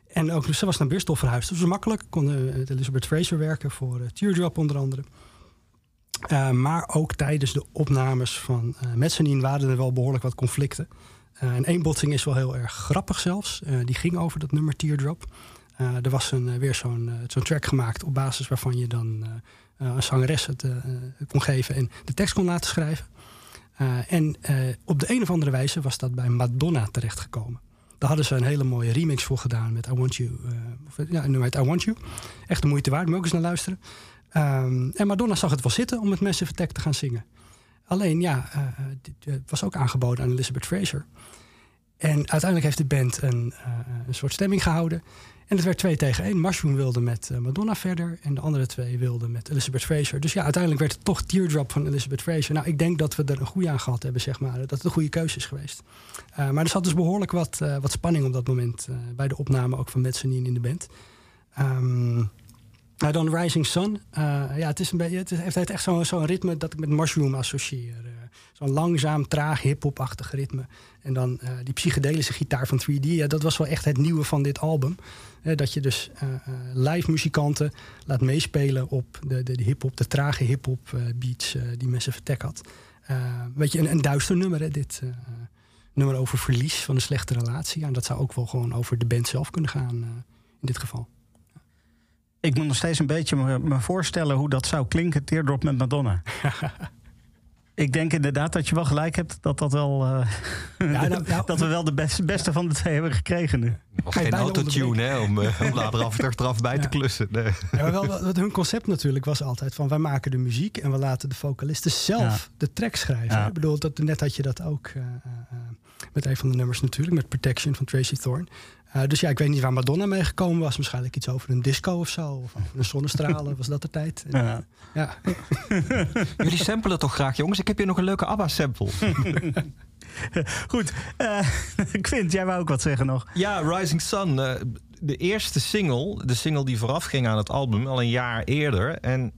En ook, ze was naar Bristol verhuisd. Dat was makkelijk. Kon met Elizabeth Fraser werken voor Teardrop onder andere. Maar ook tijdens de opnames van uh, Mezzanine waren er wel behoorlijk wat conflicten. Uh, en één botsing is wel heel erg grappig zelfs. Uh, die ging over dat nummer Teardrop. er was een, weer zo'n zo'n track gemaakt op basis waarvan je dan een zangeres het kon geven en de tekst kon laten schrijven. en op de een of andere wijze was dat bij Madonna terechtgekomen. Daar hadden ze een hele mooie remix voor gedaan met I Want You. of, ja, heet I Want You. Echt de moeite waard, moet ook eens naar luisteren. Um, en Madonna zag het wel zitten om met Massive Attack te gaan zingen. Alleen, ja, uh, het was ook aangeboden aan Elizabeth Fraser. En uiteindelijk heeft de band een, uh, een soort stemming gehouden. En het werd twee tegen één. Mushroom wilde met uh, Madonna verder. En de andere twee wilden met Elizabeth Fraser. Dus ja, uiteindelijk werd het toch Teardrop van Elizabeth Fraser. Nou, ik denk dat we er een goede aan gehad hebben, zeg maar. Dat het een goede keuze is geweest. Uh, maar er zat dus behoorlijk wat, wat spanning op dat moment. Bij de opname ook van Mezzanine in de band. Um, nou, dan Rising Sun. Uh, ja, het, is een beetje, het heeft echt zo'n zo ritme dat ik met Mushroom associeer. Uh, zo'n langzaam, traag, hip-hop-achtig ritme. En dan uh, die psychedelische gitaar van 3D. Ja, dat was wel echt het nieuwe van dit album. dat je dus live muzikanten laat meespelen op de, de, de hip-hop, de trage hip-hop beats die Massive Attack had. weet je, een, een duister nummer, dit. nummer over verlies van een slechte relatie. En dat zou ook wel gewoon over de band zelf kunnen gaan, in dit geval. Ik moet nog steeds een beetje me, me voorstellen hoe dat zou klinken, Teardrop met Madonna. ik denk inderdaad dat je wel gelijk hebt dat, dat, wel, uh, ja, nou, nou, dat we wel de beste, beste van de twee hebben gekregen nu. Was geen autotune hè, om, uh, om later af eraf bij ja. te klussen. Nee. Ja, maar wel, wat hun concept natuurlijk was altijd van wij maken de muziek en we laten de vocalisten zelf de track schrijven. Ik bedoel, dat, net had je dat ook uh, met een van de nummers natuurlijk, met Protection van Tracy Thorn. Uh, dus ja, ik weet niet waar Madonna mee gekomen was. Waarschijnlijk iets over een disco of zo. Of over een zonnestralen, was dat de tijd? Ja. ja. Jullie samplen toch graag, jongens? Ik heb hier nog een leuke ABBA-sample. Goed. Uh, Quint, jij wou ook wat zeggen nog. Ja, Rising Sun. Uh, de eerste single, de single die vooraf ging aan het album, al een jaar eerder. En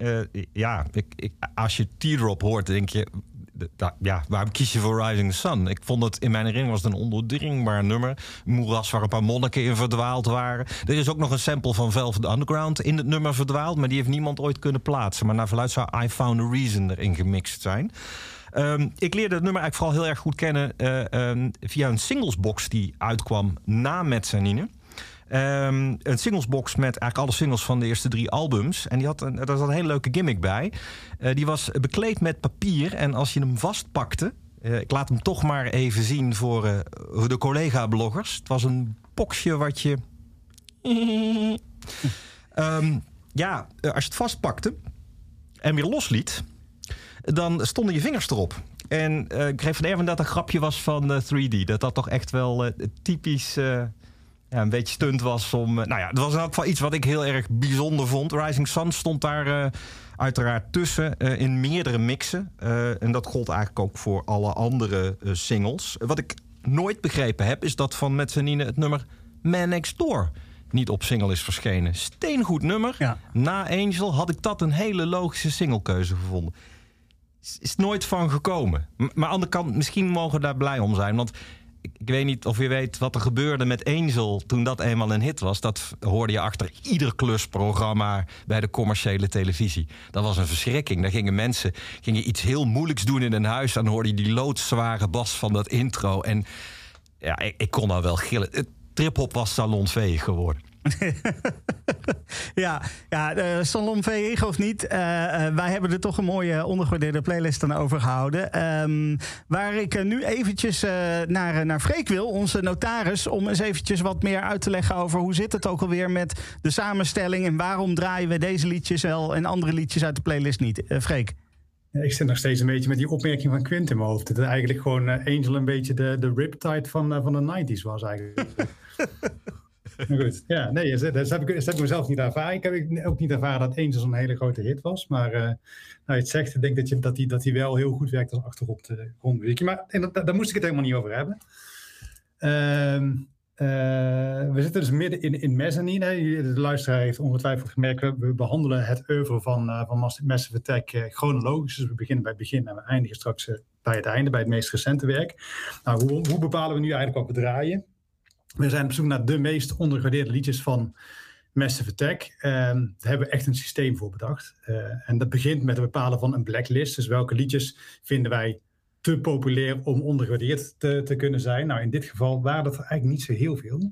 ja, ik, ik, als je Teardrop hoort, denk je ja, waarom kies je voor Rising Sun? Ik vond het in mijn herinnering was het een ondoordringbaar nummer. Moeras waar een paar monniken in verdwaald waren. Er is ook nog een sample van Velvet Underground in het nummer verdwaald, maar die heeft niemand ooit kunnen plaatsen. Maar naar verluid zou I Found a Reason erin gemixt zijn. Um, ik leerde het nummer eigenlijk vooral heel erg goed kennen uh, um, via een singlesbox die uitkwam na Mezzanine. Um, een singlesbox met eigenlijk alle singles van de eerste drie albums. En die had een, daar zat een hele leuke gimmick bij. Uh, die was bekleed met papier. En als je hem vastpakte. Uh, ik laat hem toch maar even zien voor uh, de collega-bloggers. Het was een boxje wat je. um, ja, als je het vastpakte en weer losliet, dan stonden je vingers erop. En ik kreeg van Erwin dat een grapje was van 3D. Dat dat toch echt wel typisch ja, een beetje stunt was om. eh, nou ja, het was in elk geval iets wat ik heel erg bijzonder vond. Rising Sun stond daar eh, uiteraard tussen eh, in meerdere mixen. En dat gold eigenlijk ook voor alle andere singles. Wat ik nooit begrepen heb, is dat van Mezzanine het nummer Man Next Door niet op single is verschenen. Steengoed nummer. Na Angel had ik dat een hele logische singlekeuze gevonden. Is, nooit van gekomen. Maar aan de andere kant, misschien mogen we daar blij om zijn. Want ik, weet niet of je weet wat er gebeurde met Angel toen dat eenmaal een hit was. Dat hoorde je achter ieder klusprogramma bij de commerciële televisie. Dat was een verschrikking. Daar gingen mensen gingen iets heel moeilijks doen in een huis. Dan hoorde je die loodzware bas van dat intro. En ja, ik, ik kon nou wel gillen. Het trip-hop was salonveeg geworden. Ja, ja eh, Salon VE of niet. eh, eh, wij hebben er toch een mooie ondergewaardeerde playlist aan overgehouden. Ehm, waar ik nu eventjes naar, naar Freek wil, onze notaris... om eens eventjes wat meer uit te leggen over hoe zit het ook alweer met de samenstelling... en waarom draaien we deze liedjes wel en andere liedjes uit de playlist niet. Freek. Ik zit nog steeds een beetje met die opmerking van Quint in mijn hoofd. Dat eigenlijk gewoon Angel een beetje de, de riptide van, van de 90s was eigenlijk. ja, nee, dat, dat, heb ik, dat ik mezelf niet ervaren. Ik heb ook niet ervaren dat Angel zo'n hele grote hit was. Maar eh nou, je het zegt, ik denk dat hij dat dat wel heel goed werkt als achterop grondmuziekje. Maar en dat, daar moest ik het helemaal niet over hebben. Ehm, eh, we zitten dus midden in, in Mezzanine. De luisteraar heeft ongetwijfeld gemerkt, we, behandelen het oeuvre van, eh van Mas- Massive Attack eh, chronologisch. Dus we beginnen bij het begin en we eindigen straks eh, bij het einde, bij het meest recente werk. Nou, hoe, hoe bepalen we nu eigenlijk wat we draaien? We zijn op zoek naar de meest ondergewaardeerde liedjes van Massive Attack. Ehm, daar hebben we echt een systeem voor bedacht. Eh, en dat begint met het bepalen van een blacklist. Dus welke liedjes vinden wij te populair om ondergewaardeerd te, te kunnen zijn. Nou, in dit geval waren dat er eigenlijk niet zo heel veel.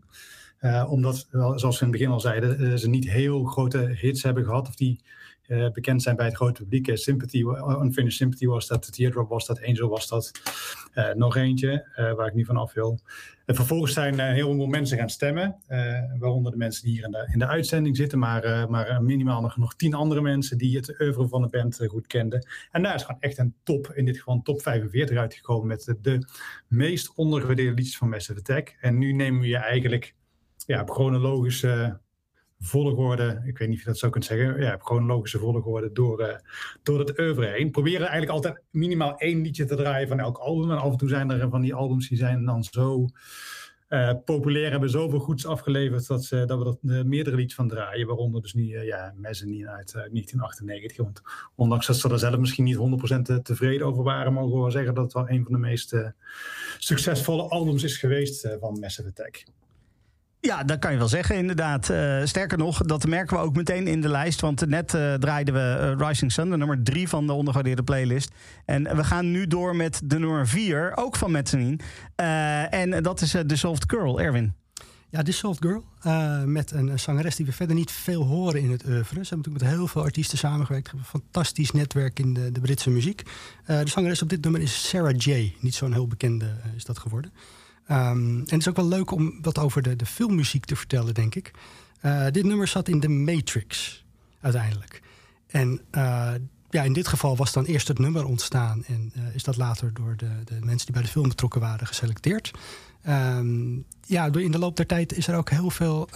Eh, omdat, zoals we in het begin al zeiden, eh, ze niet heel grote hits hebben gehad. Of die eh, bekend zijn bij het grote publiek. Eh, Sympathy, wa- Unfinished Sympathy was dat, Teardrop was dat, Angel was dat. Eh, nog eentje, eh, waar ik niet van af wil. En vervolgens zijn eh, heel veel mensen gaan stemmen. eh, waaronder de mensen die hier in de, in de uitzending zitten. Maar, eh, maar eh, minimaal nog, nog tien andere mensen die het oeuvre van de band eh, goed kenden. En daar is gewoon echt een top, in dit geval top 45 uitgekomen. Met de, de meest ondergewaardeerde liedjes van Massive Attack. En nu nemen we je eigenlijk ja, op chronologische volgorde, ik weet niet of je dat zo kunt zeggen, ja, op chronologische volgorde door, eh, door het oeuvre heen. Proberen eigenlijk altijd minimaal één liedje te draaien van elk album. En af en toe zijn er van die albums die zijn dan zo eh, populair, hebben zoveel goeds afgeleverd dat, ze, dat we er eh, meerdere liedjes van draaien. Waaronder dus nu uh, ja, Mezzanine uit eh, 1998. Want ondanks dat ze er zelf misschien niet 100% te- tevreden over waren, mogen we wel zeggen dat het wel een van de meest succesvolle albums is geweest van Massive Attack. Ja, dat kan je wel zeggen, inderdaad. Eh, sterker nog, dat merken we ook meteen in de lijst. Want net eh, draaiden we eh, Rising Sun, de nummer drie van de ondergewaardeerde playlist. En we gaan nu door met de nummer vier, ook van Mezzanine. En dat is The Soft Girl, Erwin. Ja, Dissolved Girl. eh, met een, zangeres die we verder niet veel horen in het oeuvre. Ze hebben natuurlijk met heel veel artiesten samengewerkt. Een fantastisch netwerk in de, de Britse muziek. De zangeres op dit nummer is Sarah J. Niet zo'n heel bekende is dat geworden. Ehm, en het is ook wel leuk om wat over de, de filmmuziek te vertellen, denk ik. Eh, dit nummer zat in The Matrix, uiteindelijk. En eh, ja, in dit geval was dan eerst het nummer ontstaan... en eh, is dat later door de, de mensen die bij de film betrokken waren geselecteerd. Ehm, ja, in de loop der tijd is er ook heel veel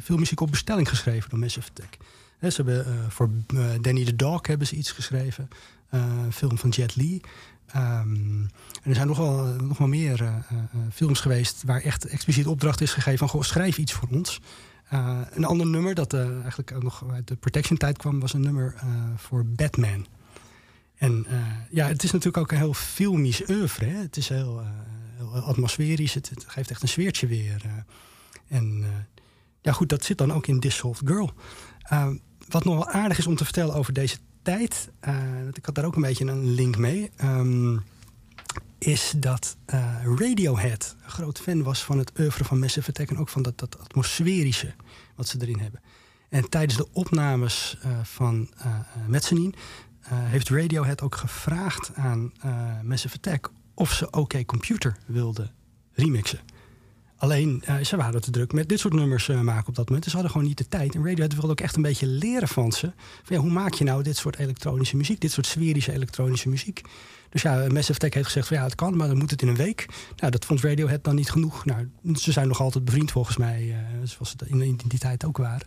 filmmuziek op bestelling geschreven door Massive Attack. Ze hebben voor Danny the Dog hebben ze iets geschreven. een film van Jet Li. Ehm, er zijn nog wel, nog meer eh, eh, films geweest waar echt expliciet opdracht is gegeven van goh, schrijf iets voor ons. Eh, een ander nummer dat eh, eigenlijk ook nog uit de Protection tijd kwam, was een nummer eh, voor Batman. En eh, ja, het is natuurlijk ook een heel filmisch oeuvre. Hè? Het is heel, eh, atmosferisch, het, geeft echt een sfeertje weer. eh. en eh, ja, goed, dat zit dan ook in Dissolved Girl. Eh, wat nog wel aardig is om te vertellen over deze tijd, eh, ik had daar ook een beetje een link mee, ehm, is dat eh, Radiohead een groot fan was van het oeuvre van Massive Attack en ook van dat, dat atmosferische wat ze erin hebben. En tijdens de opnames eh, van uh, heeft Radiohead ook gevraagd aan Massive Attack of ze OK Computer wilden remixen. Alleen, eh, ze waren te druk met dit soort nummers eh, maken op dat moment. Dus ze hadden gewoon niet de tijd. En Radiohead wilde ook echt een beetje leren van ze. Hoe maak je nou dit soort elektronische muziek? Dit soort sferische elektronische muziek? Dus ja, Massive Attack heeft gezegd van ja, het kan, maar dan moet het in een week. Nou, dat vond Radiohead dan niet genoeg. Nou, ze zijn nog altijd bevriend volgens mij, eh, zoals ze in, in die tijd ook waren.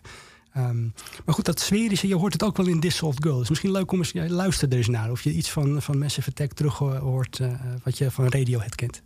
Ehm, maar goed, dat sferische, je hoort het ook wel in Dissolved Girl. Het is misschien leuk om eens, ja, luister er eens naar. Of je iets van, van Massive Attack terug eh, hoort, eh, wat je van Radiohead kent.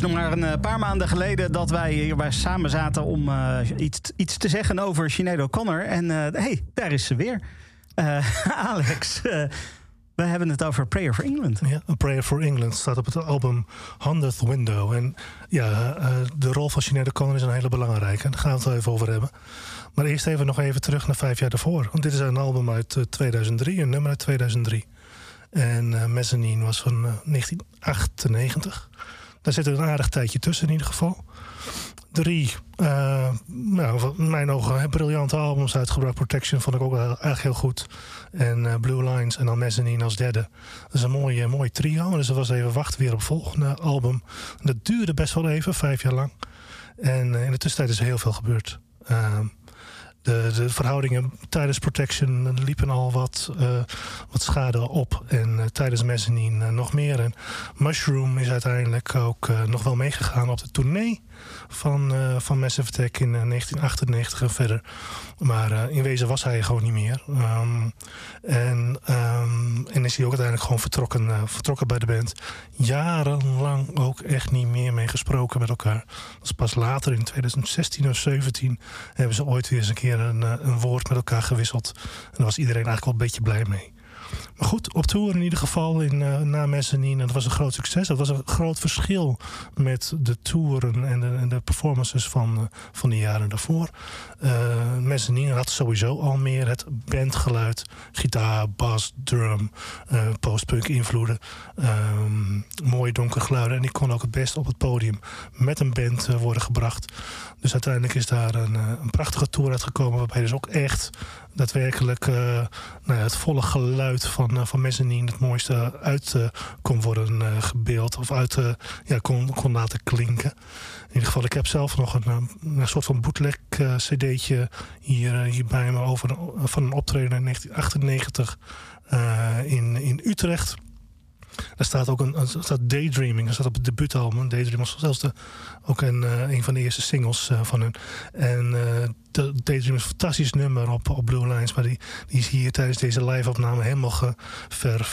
Nog maar een eh, paar maanden geleden dat wij hier bij samen zaten om eh, iets, iets te zeggen over Sinead O'Connor. En hé, hey, daar is ze weer. Alex, we hebben het over Prayer for England. Ja, Prayer for England staat op het album 100th Window. En ja, de rol van Sinead O'Connor is een hele belangrijke. Daar gaan we het wel even over hebben. Maar eerst even nog even terug naar vijf jaar daarvoor. Want dit is een album uit eh, 2003, een nummer uit 2003. En Mezzanine was van eh, 1998. Daar zit een aardig tijdje tussen in ieder geval. Drie, eh, nou, van mijn ogen, briljante albums uitgebracht. Protection vond ik ook eigenlijk heel goed. En eh, Blue Lines en dan Mezzanine als derde. Dat is een mooie, mooie trio. Dus dat was even wachten weer op het volgende album. Dat duurde best wel even, vijf jaar lang. En eh, in de tussentijd is er heel veel gebeurd. De, de verhoudingen tijdens Protection liepen al wat, eh, wat schade op. En eh, tijdens Mezzanine eh, nog meer. En Mushroom is uiteindelijk ook nog wel meegegaan op de tournee van, eh, van Massive Attack in eh, 1998 en verder. Maar in wezen was hij gewoon niet meer. Ehm, en, ehm, is hij ook uiteindelijk gewoon vertrokken, eh, vertrokken bij de band. Jarenlang ook echt niet meer mee gesproken met elkaar. Dat is pas later in 2016 of 17 hebben ze ooit weer eens een keer een, eh, een woord met elkaar gewisseld. En daar was iedereen eigenlijk wel een beetje blij mee. Goed, op tour in ieder geval in, eh, na Mezzanine. Dat was een groot succes. Dat was een groot verschil met de touren en de, en de performances van, eh, van de jaren daarvoor. Mezzanine had sowieso al meer het bandgeluid. Gitaar, bas, drum, eh, postpunk invloeden. Ehm, mooi donker geluiden. En die kon ook het best op het podium met een band worden gebracht. Dus uiteindelijk is daar een, een prachtige tour uitgekomen. Waarbij dus ook echt daadwerkelijk nou het volle geluid van, eh, van Mezzanine het mooiste uit eh, kon worden eh, gebeeld. Of uit ja, kon, kon laten klinken. In ieder geval, ik heb zelf nog een, een soort van bootleg cd'tje hier, hier bij me over van een optreden in 1998 eh, in, in Utrecht. Daar staat ook een, staat Daydreaming. Dat staat op het debuutalbum. Daydreaming was zelfs de, ook een, een van de eerste singles van hun. En Daydream is een fantastisch nummer op, op Blue Lines. Maar die, die is hier tijdens deze live-opname helemaal ge, ver,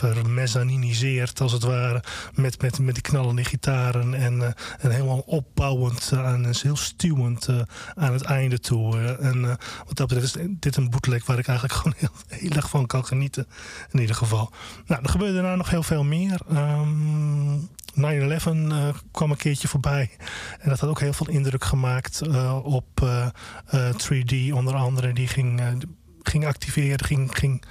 als het ware. Met, met, met die knallende gitaren. En, eh, en helemaal opbouwend eh, en is heel stuwend eh, aan het einde toe. en wat dat betreft is dit een bootleg waar ik eigenlijk gewoon heel, heel erg van kan genieten. In ieder geval. Nou, er gebeurde daarna nog heel veel meer. Ehm 9-11 eh, kwam een keertje voorbij. En dat had ook heel veel indruk gemaakt op eh, 3D onder andere. Die ging, eh, ging activeren, ging, ging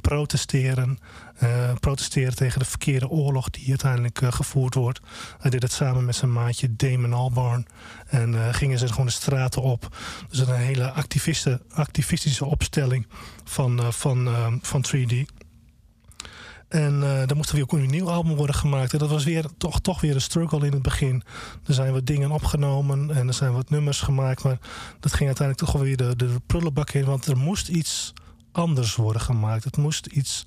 protesteren. eh, protesteren tegen de verkeerde oorlog die uiteindelijk eh, gevoerd wordt. Hij deed het samen met zijn maatje Damon Albarn. En eh, gingen ze gewoon de straten op. Dus een hele activistische opstelling van, eh, van, eh, van 3D. En er moest weer ook een nieuw album worden gemaakt. En dat was weer, toch, toch weer een struggle in het begin. Er zijn wat dingen opgenomen en er zijn wat nummers gemaakt. Maar dat ging uiteindelijk toch wel weer de, de prullenbak in. Want er moest iets anders worden gemaakt. Het moest iets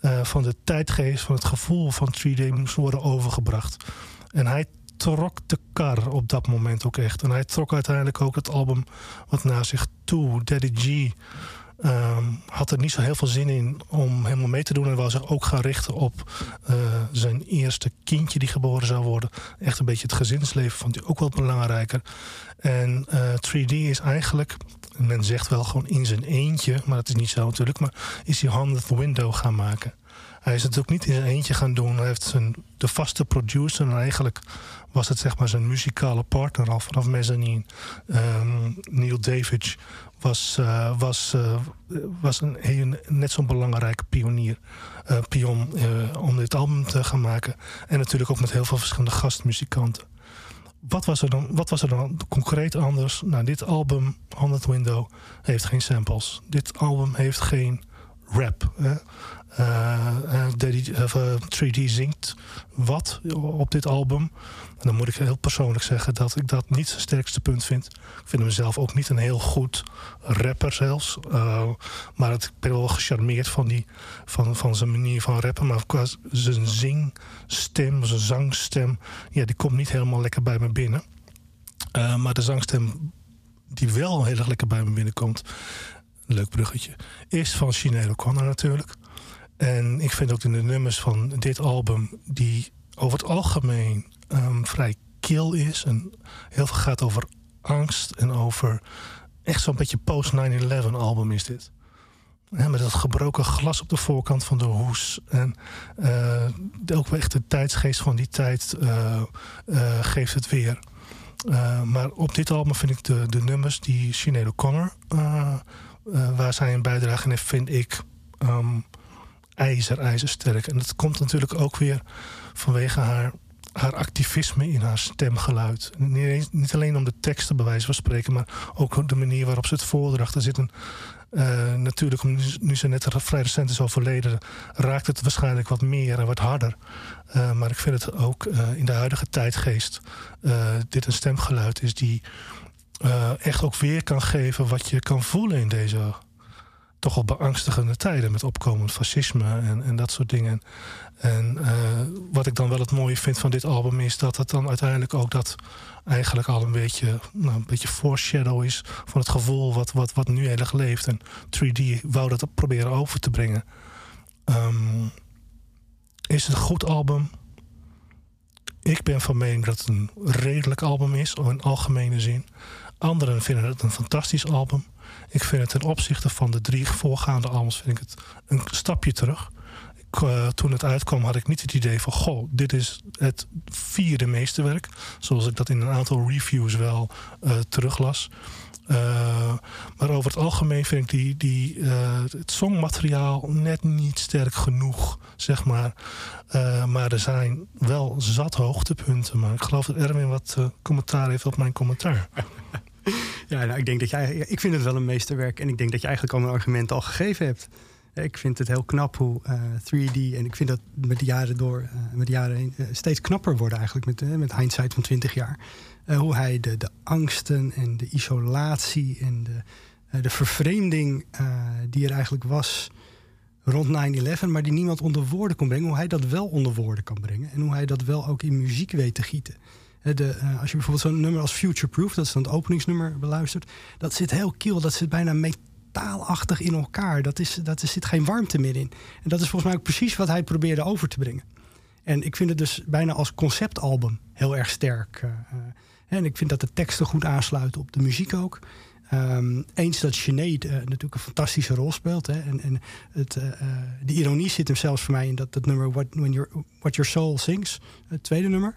eh, van de tijdgeest, van het gevoel van 3D moest worden overgebracht. En hij trok de kar op dat moment ook echt. En hij trok uiteindelijk ook het album wat naar zich toe, Daddy G ehm, had er niet zo heel veel zin in om helemaal mee te doen. En wou zich ook gaan richten op eh, zijn eerste kindje die geboren zou worden. Echt een beetje het gezinsleven vond hij ook wel belangrijker. En eh, 3D is eigenlijk, men zegt wel gewoon in zijn eentje, maar dat is niet zo natuurlijk, maar is hij 100th Window gaan maken. Hij is het ook niet in zijn eentje gaan doen. Hij heeft zijn, de vaste producer en eigenlijk was het zeg maar zijn muzikale partner al vanaf Mezzanine. Ehm, Neil Davidge was, eh, was, eh, was een, net zo'n belangrijke pionier. eh, pion om dit album te gaan maken. En natuurlijk ook met heel veel verschillende gastmuzikanten. Wat was, er dan, wat was er dan concreet anders? Nou, dit album, 100 Window, heeft geen samples. Dit album heeft geen rap. Hè? Eh, eh, Daddy- of, eh, 3D zingt wat op dit album. En dan moet ik heel persoonlijk zeggen dat ik dat niet zijn sterkste punt vind. Ik vind hem zelf ook niet een heel goed rapper zelfs. Eh, maar ik ben wel gecharmeerd van, die, van, van zijn manier van rappen. Maar qua zijn zingstem, zijn zangstem... Ja, die komt niet helemaal lekker bij me binnen. Eh, maar de zangstem die wel heel erg lekker bij me binnenkomt... leuk bruggetje, is van Sinead O'Connor natuurlijk. En ik vind ook in de nummers van dit album... die over het algemeen ehm, vrij kil is. En heel veel gaat over angst en over echt zo'n beetje post-9-11 album is dit. Ja, met dat gebroken glas op de voorkant van de hoes. En eh, ook echt de tijdsgeest van die tijd eh, eh, geeft het weer. Maar op dit album vind ik de, de nummers die Sinead O'Connor... waar zij een bijdrage in heeft, vind ik... ehm, ijzer, ijzersterk. En dat komt natuurlijk ook weer vanwege haar, haar activisme in haar stemgeluid. Niet, alleen om de teksten bij wijze van spreken, maar ook de manier waarop ze het voordracht. Er zit een, eh, natuurlijk, nu, ze net vrij recent is overleden, raakt het waarschijnlijk wat meer en wat harder. Eh, maar ik vind het ook eh, in de huidige tijdgeest dit een stemgeluid is die echt ook weer kan geven wat je kan voelen in deze toch wel beangstigende tijden met opkomend fascisme en, en dat soort dingen. En eh, wat ik dan wel het mooie vind van dit album is dat het dan uiteindelijk ook dat eigenlijk al een beetje, nou, een beetje foreshadow is van het gevoel wat, wat, wat nu heel erg leeft. En 3D wou dat proberen over te brengen. Ehm, is het een goed album? Ik ben van mening dat het een redelijk album is, in algemene zin. Anderen vinden het een fantastisch album. Ik vind het ten opzichte van de drie voorgaande albums vind ik het een stapje terug. Ik, eh, toen het uitkwam had ik niet het idee van... goh, dit is het vierde meesterwerk. Zoals ik dat in een aantal reviews wel eh, teruglas. Eh, maar over het algemeen vind ik die, die, het songmateriaal net niet sterk genoeg, zeg maar. Maar er zijn wel zat hoogtepunten. Maar ik geloof dat Erwin wat commentaar heeft op mijn commentaar. Ja, nou, ik denk dat jij. Ik vind het wel een meesterwerk. En ik denk dat je eigenlijk al een argument al gegeven hebt. Ik vind het heel knap hoe eh, 3D. En ik vind dat met de jaren door, eh, met de jaren heen, eh, steeds knapper worden eigenlijk. Met, eh, met hindsight van 20 jaar. Eh, hoe hij de, de angsten en de isolatie en de, eh, de vervreemding eh, die er eigenlijk was rond 9-11, maar die niemand onder woorden kon brengen, hoe hij dat wel onder woorden kan brengen. En hoe hij dat wel ook in muziek weet te gieten. De, eh, als je bijvoorbeeld zo'n nummer als Future Proof, dat is dan het openingsnummer, beluistert, dat zit heel kil, dat zit bijna metaalachtig in elkaar. Dat is, dat, er zit geen warmte meer in. En dat is volgens mij ook precies wat hij probeerde over te brengen. En ik vind het dus bijna als conceptalbum heel erg sterk. eh, eh. en ik vind dat de teksten goed aansluiten op de muziek ook. Ehm, eens dat eh, natuurlijk een fantastische rol speelt. Hè, en en het, eh, eh, de ironie zit hem zelfs voor mij in dat, dat nummer What, When Your, What Your Soul Sings, het tweede nummer.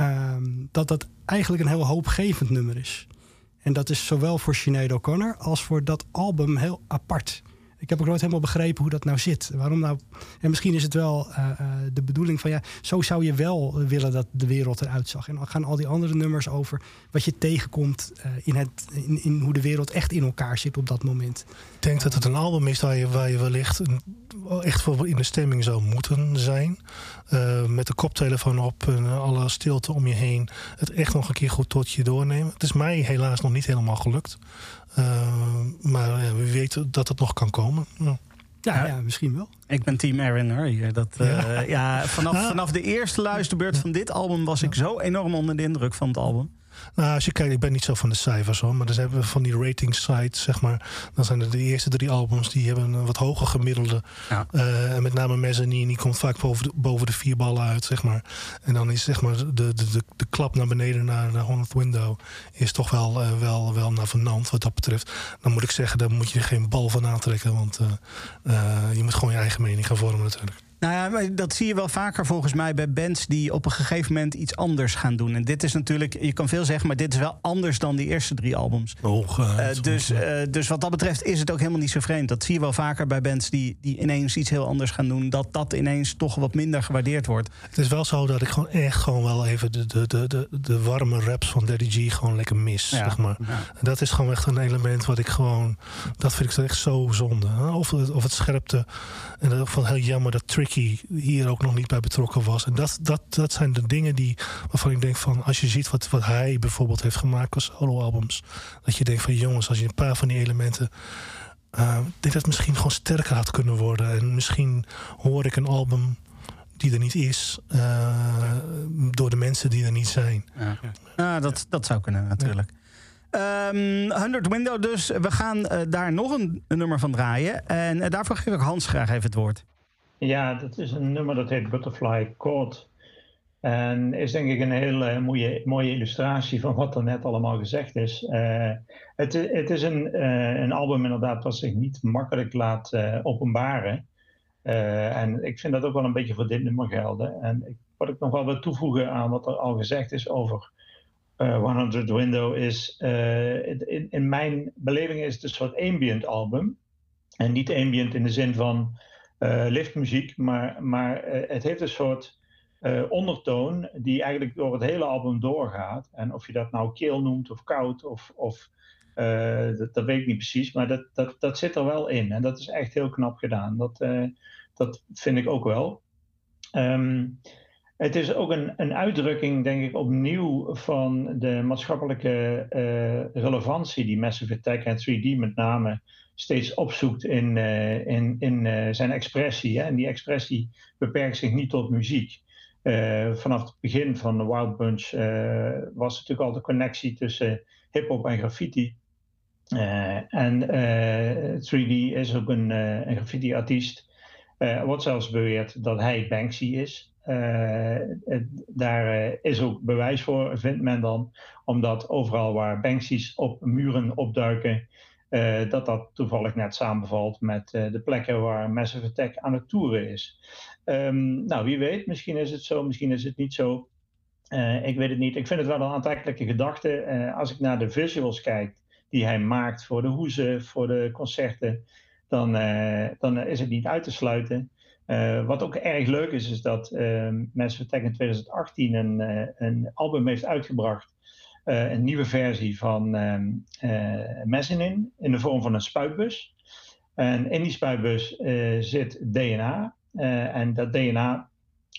Ehm, dat dat eigenlijk een heel hoopgevend nummer is. En dat is zowel voor Sinead O'Connor als voor dat album heel apart. Ik heb ook nooit helemaal begrepen hoe dat nou zit. Waarom nou? En misschien is het wel eh, eh, de bedoeling van ja, zo zou je wel willen dat de wereld eruit zag. En dan gaan al die andere nummers over wat je tegenkomt eh, in, het, in, in hoe de wereld echt in elkaar zit op dat moment. Ik denk dat het een album is waar je, waar je wellicht een, echt voor in de stemming zou moeten zijn. Met de koptelefoon op en alle stilte om je heen. Het echt nog een keer goed tot je doornemen. Het is mij helaas nog niet helemaal gelukt. Eh, maar ja, wie weet dat het nog kan komen. Ja. Ja, ja, misschien wel. Ik ben team Aaron hoor. hier. Dat, eh, Ja. ja. vanaf, Ja. vanaf de eerste luisterbeurt van dit album was ik zo enorm onder de indruk van het album. Nou, als je kijkt, ik ben niet zo van de cijfers hoor. Maar dan hebben we van die rating sites, zeg maar. Dan zijn er de eerste drie albums die hebben een wat hoger gemiddelde. Ja. Eh, en met name Mezzanine, die komt vaak boven de, boven de vier ballen uit, zeg maar. En dan is zeg maar de, de, de, de klap naar beneden naar de 100 window is toch wel, eh, wel, wel navenant wat dat betreft. Dan moet ik zeggen, daar moet je er geen bal van aantrekken. Want eh, je moet gewoon je eigen mening gaan vormen natuurlijk. Nou ja, dat zie je wel vaker volgens mij bij bands die op een gegeven moment iets anders gaan doen. En dit is natuurlijk, je kan veel zeggen, maar dit is wel anders dan die eerste drie albums. Oh, dus, eh, dus wat dat betreft is het ook helemaal niet zo vreemd. Dat zie je wel vaker bij bands die, die ineens iets heel anders gaan doen. Dat dat ineens toch wat minder gewaardeerd wordt. Het is wel zo dat ik gewoon echt gewoon wel even de, de, de, de, de warme raps van Daddy G gewoon lekker mis. Ja, Zeg maar. ja. Dat is gewoon echt een element wat ik gewoon. Dat vind ik echt zo zonde. Of het, of het scherpte. En dat van heel jammer dat Hier ook nog niet bij betrokken was. En dat, dat, dat zijn de dingen die waarvan ik denk van als je ziet wat, wat hij bijvoorbeeld heeft gemaakt als solo-albums. Dat je denkt van jongens, als je een paar van die elementen. denk dat het misschien gewoon sterker had kunnen worden. En misschien hoor ik een album die er niet is. eh, door de mensen die er niet zijn. Ja, Ah, dat, dat zou kunnen natuurlijk. Ehm 100 Window dus. We gaan eh, daar nog een, een nummer van draaien. En eh, daarvoor geef ik Hans graag even het woord. Ja, dat is een nummer dat heet Butterfly Court. En is denk ik een hele mooie, mooie illustratie van wat er net allemaal gezegd is. Eh, het, het is een, eh, een album inderdaad wat zich niet makkelijk laat eh, openbaren. En ik vind dat ook wel een beetje voor dit nummer gelden. En ik, wat ik nog wel wil toevoegen aan wat er al gezegd is over eh 100 Window is, in mijn beleving is het een soort ambient album. En niet ambient in de zin van eh, liftmuziek, maar, maar eh, het heeft een soort eh, ondertoon die eigenlijk door het hele album doorgaat. En of je dat nou kil noemt of koud of, of dat, dat weet ik niet precies, maar dat, dat, dat zit er wel in. En dat is echt heel knap gedaan. Dat, dat vind ik ook wel. Ehm, het is ook een, een uitdrukking, denk ik, opnieuw van de maatschappelijke relevantie die Massive Attack en 3D met name steeds opzoekt in, eh, in, in eh, zijn expressie. Hè? En die expressie beperkt zich niet tot muziek. Eh, vanaf het begin van de Wild Bunch was natuurlijk al de connectie tussen hip-hop en graffiti. En eh, 3D is ook een, graffiti-artiest. Wordt zelfs beweerd dat hij Banksy is. Daar is ook bewijs voor, vindt men dan, omdat overal waar Banksy's op muren opduiken, eh, dat dat toevallig net samenvalt met eh, de plekken waar Massive Attack aan het toeren is. Ehm, nou, wie weet, misschien is het zo, misschien is het niet zo. Eh, ik weet het niet. Ik vind het wel een aantrekkelijke gedachte. Als ik naar de visuals kijk die hij maakt voor de hoezen, voor de concerten, dan, dan is het niet uit te sluiten. Wat ook erg leuk is, is dat uh, Massive Attack in 2018 een, een album heeft uitgebracht. Eh, een nieuwe versie van Mezzanine in de vorm van een spuitbus. En in die spuitbus eh, zit DNA. en dat DNA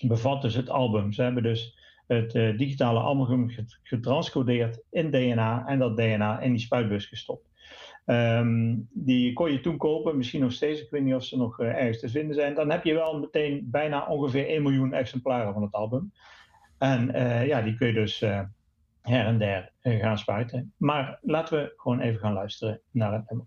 bevat dus het album. Ze hebben dus het digitale album get- getranscodeerd in DNA en dat DNA in die spuitbus gestopt. Ehm, die kon je toen kopen, misschien nog steeds. Ik weet niet of ze nog ergens te vinden zijn. Dan heb je wel meteen bijna ongeveer 1 miljoen exemplaren van het album. En ja, die kun je dus her en der eh, gaan spuiten. Maar laten we gewoon even gaan luisteren naar het.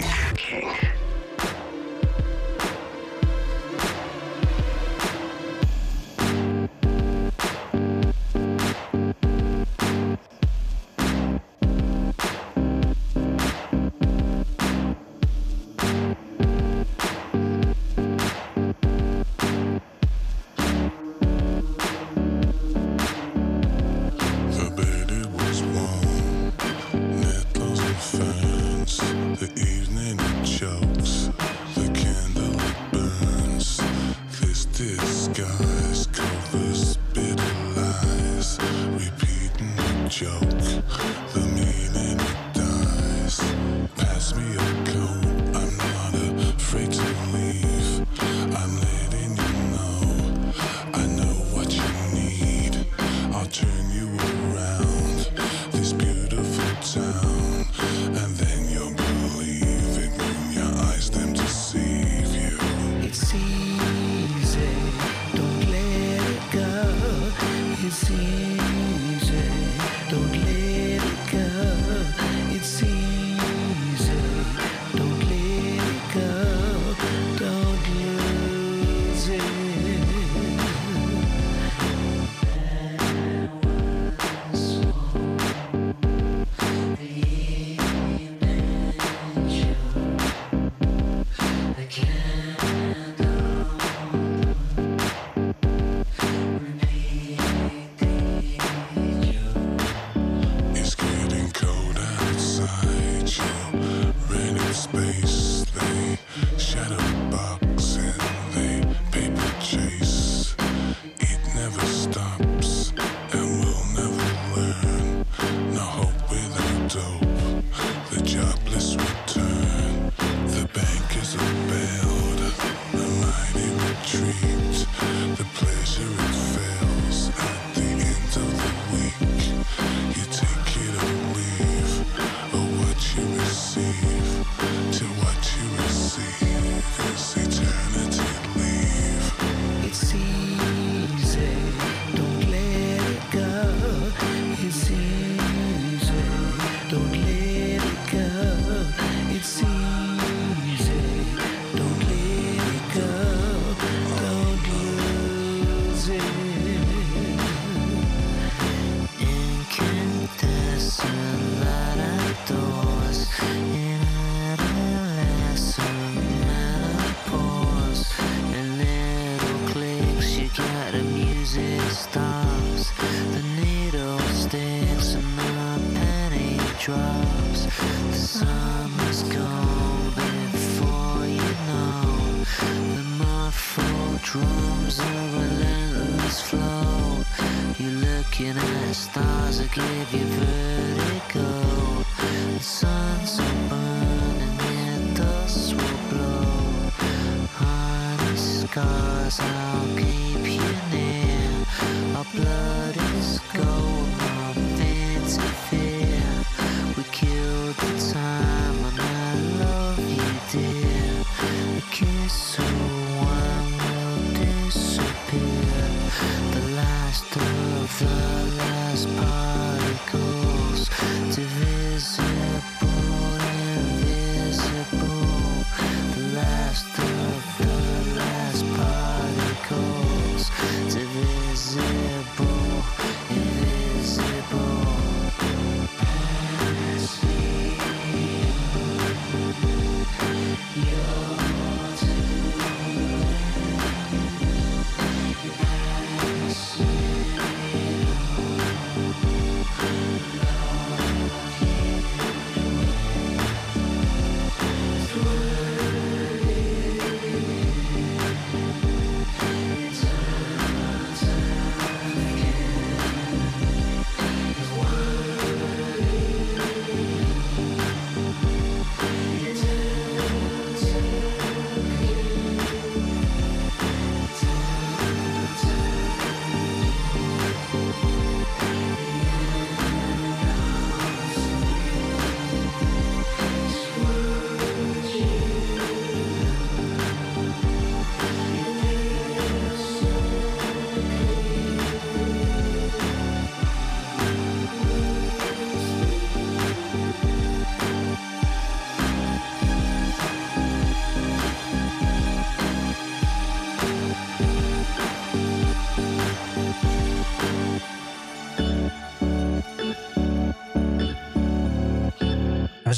King. King.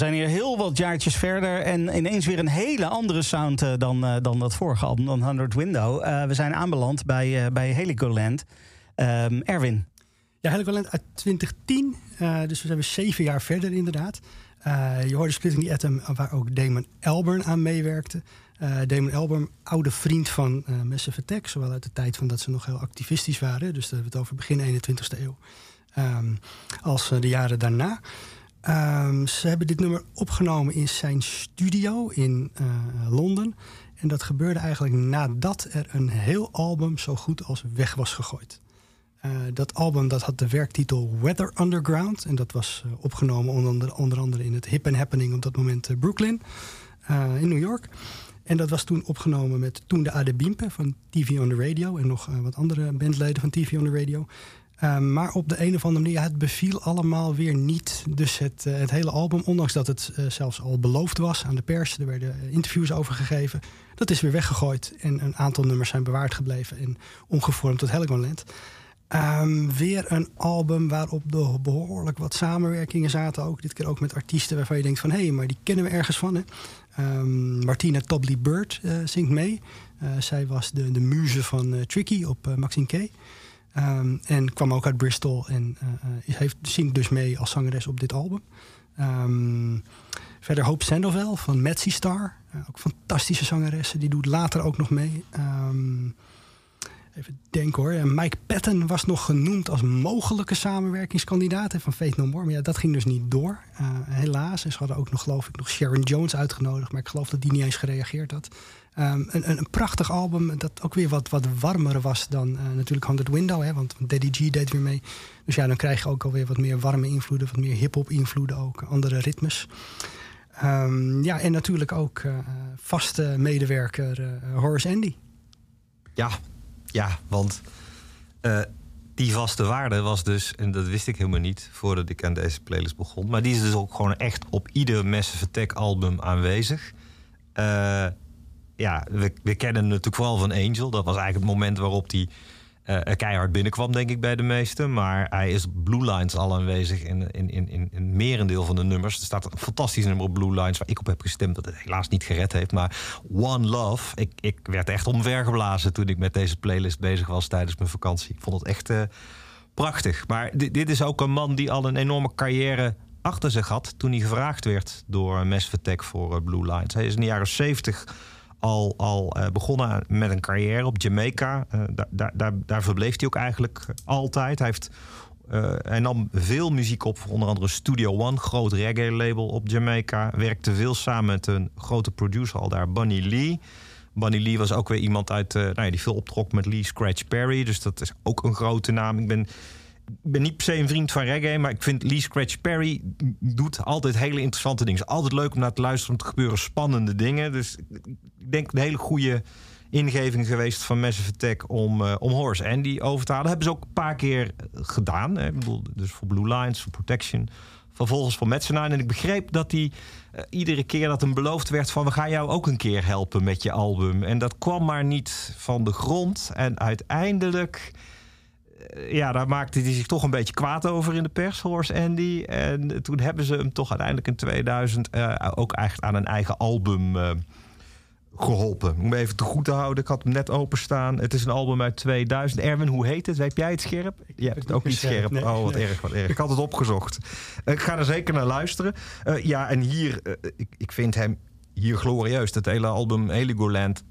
Zijn hier heel wat jaartjes verder en ineens weer een hele andere sound eh, dan, eh, dan dat vorige album, dan 100 Window. Eh, we zijn aanbeland bij, bij Heligoland. Ehm, Erwin. Ja, Heligoland uit 2010. eh, dus we zijn weer zeven jaar verder inderdaad. Je hoorde Splitting the Atom, waar ook Damon Albarn aan meewerkte. Damon Albarn, oude vriend van Massive Attack. Zowel uit de tijd van dat ze nog heel activistisch waren. Dus daar hebben we het over begin 21ste eeuw. Ehm, als de jaren daarna. Ehm, ze hebben dit nummer opgenomen in zijn studio in eh, Londen. En dat gebeurde eigenlijk nadat er een heel album zo goed als weg was gegooid. Eh, dat album dat had de werktitel Weather Underground. En dat was eh, opgenomen onder, onder andere in het Hip and Happening op dat moment Brooklyn in New York. En dat was toen opgenomen met toen de Ade Bimpe van TV on the Radio. En nog wat andere bandleden van TV on the Radio. Eh, maar op de een of andere manier, het beviel allemaal weer niet. Dus het, eh, het hele album, ondanks dat het eh, zelfs al beloofd was aan de pers, er werden interviews over gegeven, dat is weer weggegooid. En een aantal nummers zijn bewaard gebleven en omgevormd tot Heligoland. Ehm, weer een album waarop de behoorlijk wat samenwerkingen zaten. Ook dit keer ook met artiesten waarvan je denkt van... hé, hey, maar die kennen we ergens van. Hè? Ehm, Martina Tobley Bird zingt mee. Zij was de, de muze van Tricky op Maxine K. Ehm, en kwam ook uit Bristol en eh, heeft, zingt dus mee als zangeres op dit album. Ehm, verder Hope Sandoval van Metsi Star. Eh, ook fantastische zangeressen. Die doet later ook nog mee. Ehm, even denken hoor. Mike Patton was nog genoemd als mogelijke samenwerkingskandidaat van Faith No More. Maar ja, dat ging dus niet door. Eh, helaas. En ze hadden ook nog, geloof ik, nog Sharon Jones uitgenodigd. Maar ik geloof dat die niet eens gereageerd had. Ehm, een, een, een prachtig album dat ook weer wat, wat warmer was dan eh, natuurlijk 100 Window. Hè, want Daddy G deed weer mee. Dus ja, dan krijg je ook alweer wat meer warme invloeden. Wat meer hip-hop invloeden ook. Andere ritmes. Ehm, ja, en natuurlijk ook eh, vaste medewerker Horace Andy. Ja, ja, want eh, die vaste waarde was dus, en dat wist ik helemaal niet voordat ik aan deze playlist begon, maar die is dus ook gewoon echt op ieder Massive Attack album aanwezig. Eh, ja, we, we kennen natuurlijk vooral van Angel. Dat was eigenlijk het moment waarop hij eh, keihard binnenkwam, denk ik, bij de meesten. Maar hij is Blue Lines al aanwezig in, in, in, in een merendeel van de nummers. Er staat een fantastisch nummer op Blue Lines waar ik op heb gestemd, dat het helaas niet gered heeft. Maar One Love, ik, ik werd echt omvergeblazen toen ik met deze playlist bezig was tijdens mijn vakantie. Ik vond het echt eh, prachtig. Maar dit, dit is ook een man die al een enorme carrière achter zich had toen hij gevraagd werd door Attack voor eh, Blue Lines. Hij is in de jaren 70 al, al eh, begonnen met een carrière op Jamaica. Eh, daar, daar, daar, daar verbleef hij ook eigenlijk altijd. Hij, heeft, eh, hij nam veel muziek op, onder andere Studio One, groot reggae-label op Jamaica. Werkte veel samen met een grote producer al daar, Bunny Lee. Bunny Lee was ook weer iemand uit, eh, nou ja, die veel optrok met Lee Scratch Perry. Dus dat is ook een grote naam. Ik ben ik ben niet per se een vriend van reggae, maar ik vind Lee Scratch Perry doet altijd hele interessante dingen. Is altijd leuk om naar te luisteren, om te gebeuren spannende dingen. Dus ik denk een hele goede ingeving geweest van Massive Attack om, eh, om Horace Andy over te halen. Hebben ze ook een paar keer gedaan. Hè. Bedoel, dus voor Blue Lines, voor Protection. Vervolgens voor Metzenaan. En ik begreep dat hij eh, iedere keer dat hem beloofd werd van... we gaan jou ook een keer helpen met je album. En dat kwam maar niet van de grond. En uiteindelijk ja, daar maakte hij zich toch een beetje kwaad over in de pers, Horse Andy. En toen hebben ze hem toch uiteindelijk in 2000 eh, ook echt aan een eigen album eh, geholpen. Om even te goed te houden, ik had hem net openstaan. Het is een album uit 2000. Erwin, hoe heet het? Weet jij het scherp? Ja, het ook niet scherp. Nee, oh, wat nee. erg, wat erg. Ik had het opgezocht. ik ga er zeker naar luisteren. Eh, ja, en hier, eh, ik, ik vind hem hier glorieus. Dat hele album Heligoland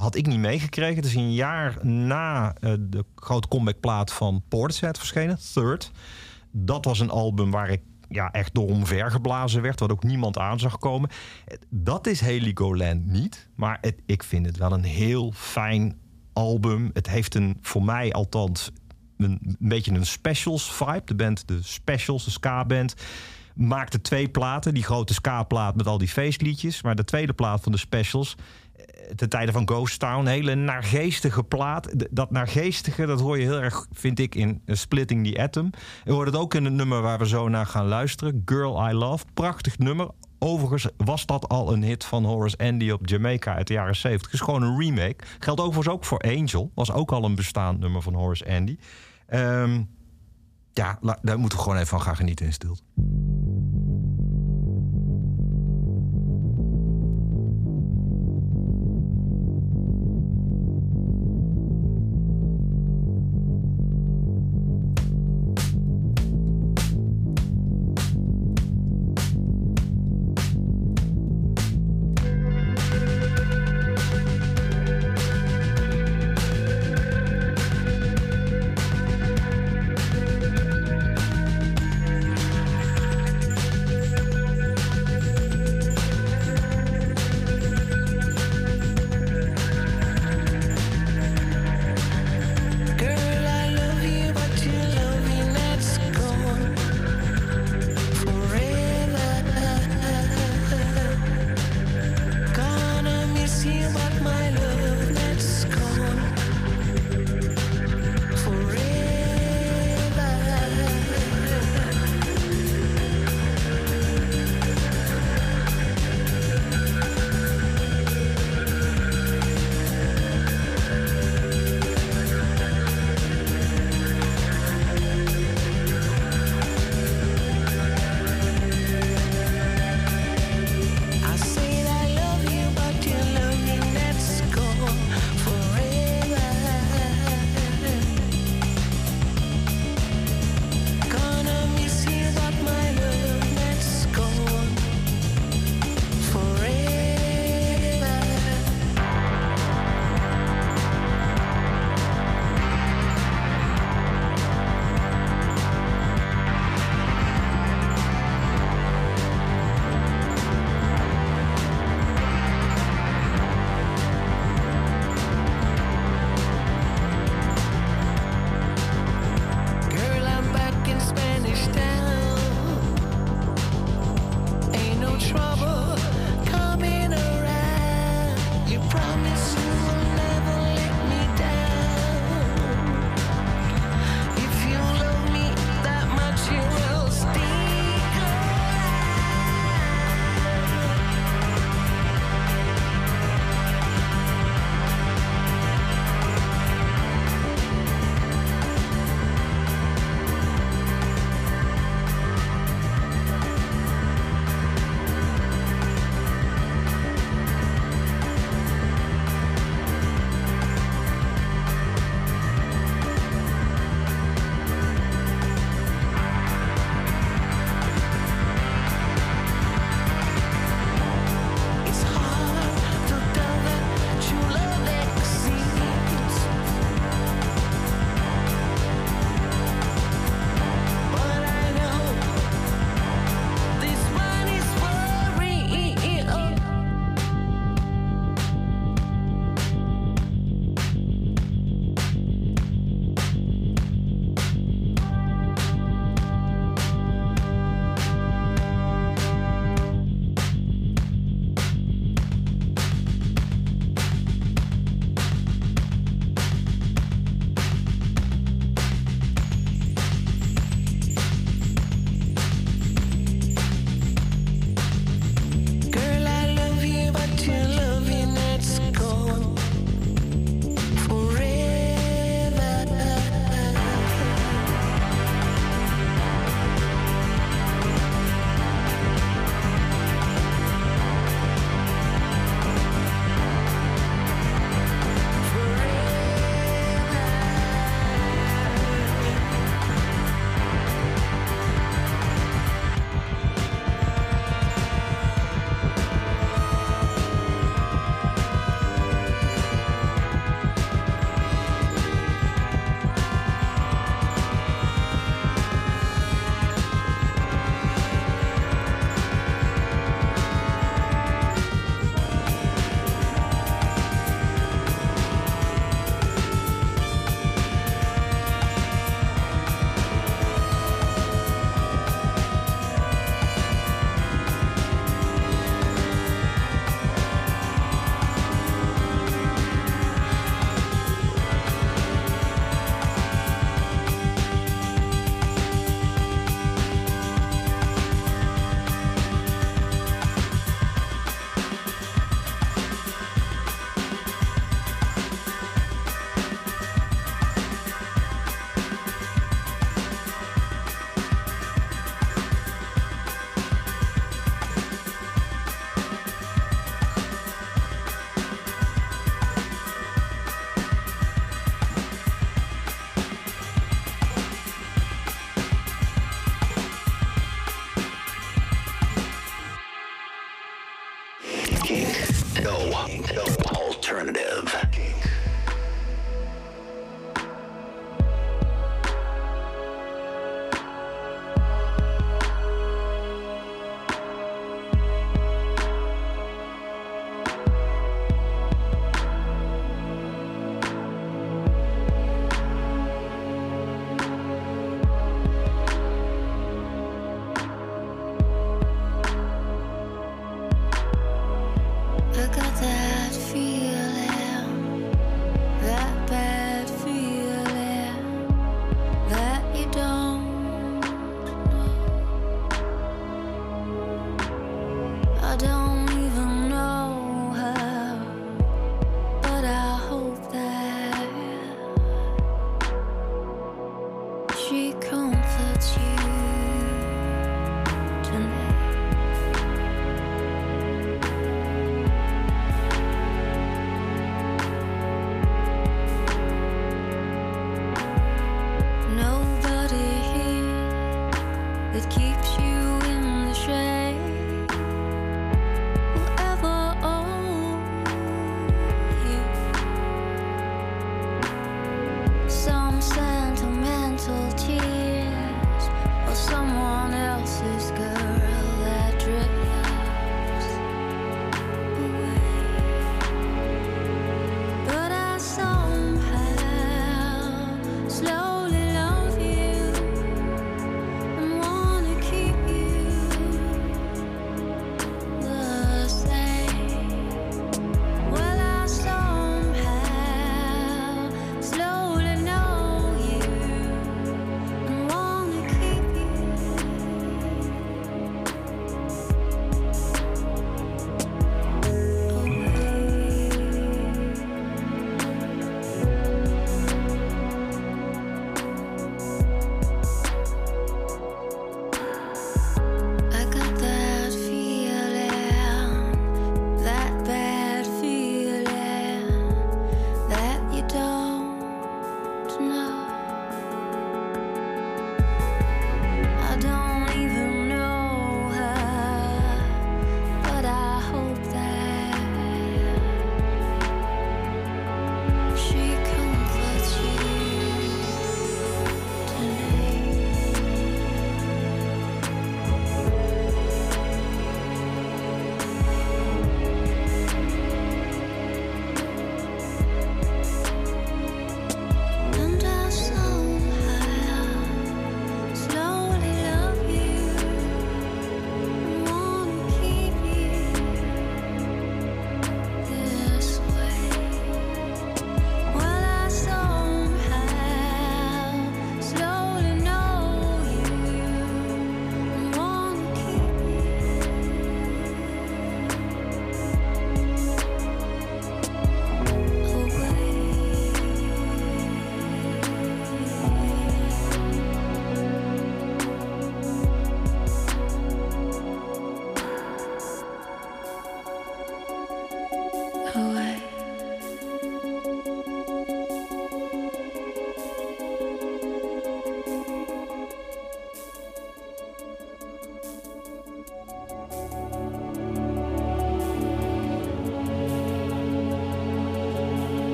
had ik niet meegekregen. Het is een jaar na eh, de grote comebackplaat van Portishead verschenen, Third. Dat was een album waar ik ja, echt door omvergeblazen werd, wat ook niemand aan zag komen. Eh, Dat is Heligoland niet, maar het, ik vind het wel een heel fijn album. Het heeft een, voor mij althans, een, een beetje een specials vibe. De band, de specials, de ska-band maakte twee platen. Die grote ska-plaat met al die feestliedjes. Maar de tweede plaat van de specials ten tijde van Ghost Town. Hele naargeestige plaat. Dat naargeestige, dat hoor je heel erg, vind ik, in eh, Splitting the Atom. Je hoort het ook in het nummer waar we zo naar gaan luisteren. Girl I Love. Prachtig nummer. Overigens was dat al een hit van Horace Andy op Jamaica uit de jaren 70. Het is gewoon een remake. Geldt overigens ook voor Angel. Was ook al een bestaand nummer van Horace Andy. Ehm, ja, daar moeten we gewoon even van gaan genieten in stilte.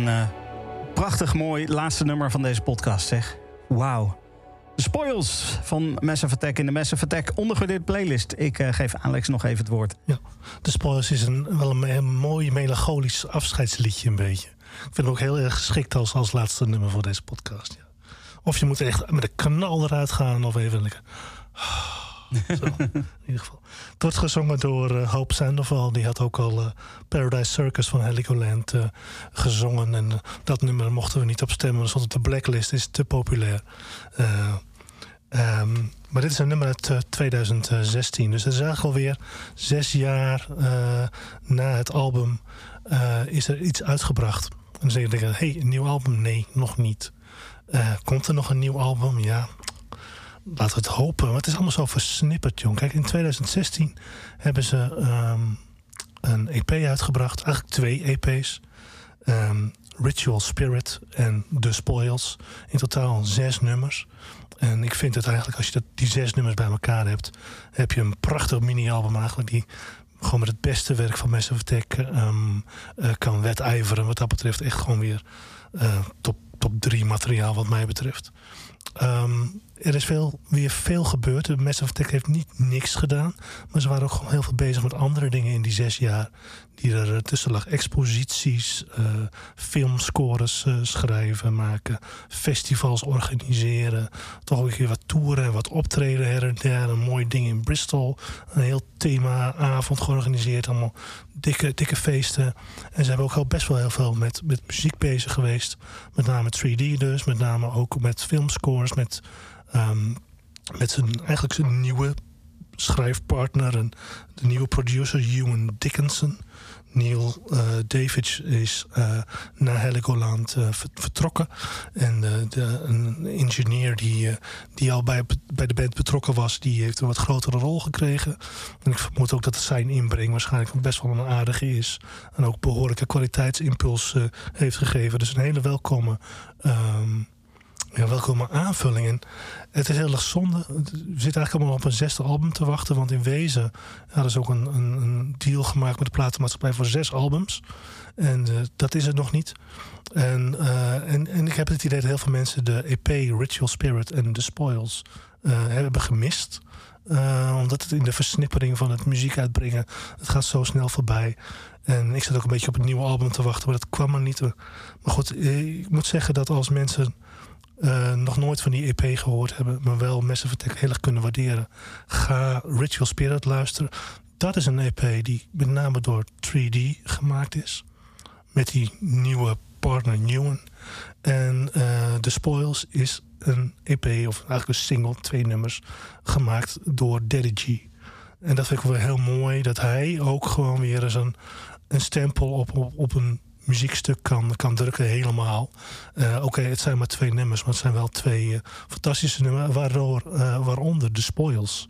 Een eh, prachtig mooi laatste nummer van deze podcast, zeg. Wauw. De spoils van Massive Attack in de Massive Attack ondergewaardeerd playlist. Ik eh, geef Alex nog even het woord. De Spoilers is een, wel een mooi melancholisch afscheidsliedje een beetje. Ik vind het ook heel erg geschikt als, als laatste nummer voor deze podcast. Ja. Of je moet echt met een knal eruit gaan of even lekker... In ieder geval. Het wordt gezongen door eh, Hope Sandoval. Die had ook al eh, Paradise Circus van Heligoland eh, gezongen. En dat nummer mochten we niet op stemmen. De blacklist. is te populair. Eh, ehm, maar dit is een nummer uit eh, 2016. Dus dat is alweer zes jaar na het album is er iets uitgebracht. En dan zeg je, hé, hey, een nieuw album? Nee, nog niet. Komt er nog een nieuw album? Ja, laten we het hopen. Maar het is allemaal zo versnipperd, jong. Kijk, in 2016 hebben ze ehm, een EP uitgebracht. Eigenlijk twee EP's. Ehm, Ritual Spirit en The Spoils. In totaal zes nummers. En ik vind het eigenlijk, als je dat, die zes nummers bij elkaar hebt... heb je een prachtig mini-album eigenlijk... die gewoon met het beste werk van Massive Attack ehm, eh, kan wedijveren. Wat dat betreft echt gewoon weer eh, top, top drie materiaal wat mij betreft. Er is veel, weer veel gebeurd. De Massive Attack heeft niet niks gedaan. Maar ze waren ook gewoon heel veel bezig met andere dingen in die zes jaar. Die er eh, tussen lag. Exposities, eh, filmscores eh, schrijven, maken. Festivals organiseren. Toch ook weer wat toeren en wat optreden her en der. Een mooi ding in Bristol. Een heel themaavond georganiseerd. Allemaal dikke, dikke feesten. En ze hebben ook best wel heel veel met, met muziek bezig geweest. Met name 3D dus. Met name ook met filmscores. Met, ehm, met zijn, eigenlijk zijn nieuwe schrijfpartner. En de nieuwe producer, Ewan Dickinson. Neil eh Davidge is eh, naar Heligoland eh, ver- vertrokken. En de, een ingenieur die, die al bij, bij de band betrokken was... die heeft een wat grotere rol gekregen. En ik vermoed ook dat het zijn inbreng waarschijnlijk best wel een aardige is. En ook behoorlijke kwaliteitsimpuls heeft gegeven. Dus een hele welkome... ehm, ja, welkome aanvulling. En het is heel erg zonde. We zitten eigenlijk allemaal op een zesde album te wachten. Want in wezen hadden ze ook een, een, een deal gemaakt met de platenmaatschappij voor zes albums. En eh, dat is het nog niet. En, eh, en, en ik heb het idee dat heel veel mensen de EP Ritual Spirit en The Spoils eh, hebben gemist. Omdat het in de versnippering van het muziek uitbrengen, het gaat zo snel voorbij. En ik zat ook een beetje op een nieuwe album te wachten, maar dat kwam er niet. Maar goed, ik moet zeggen dat als mensen eh, nog nooit van die EP gehoord hebben, maar wel Massive Attack heel erg kunnen waarderen, ga Ritual Spirit luisteren. Dat is een EP die met name door 3D gemaakt is. Met die nieuwe partner Newen. En eh The Spoils is een EP, of eigenlijk een single, twee nummers, gemaakt door Daddy G. En dat vind ik wel heel mooi, dat hij ook gewoon weer eens een, een stempel op, op, op een muziekstuk kan, kan drukken, helemaal. Eh, Oké, het zijn maar twee nummers, maar het zijn wel twee eh, fantastische nummers, waardoor, eh, waaronder The Spoils.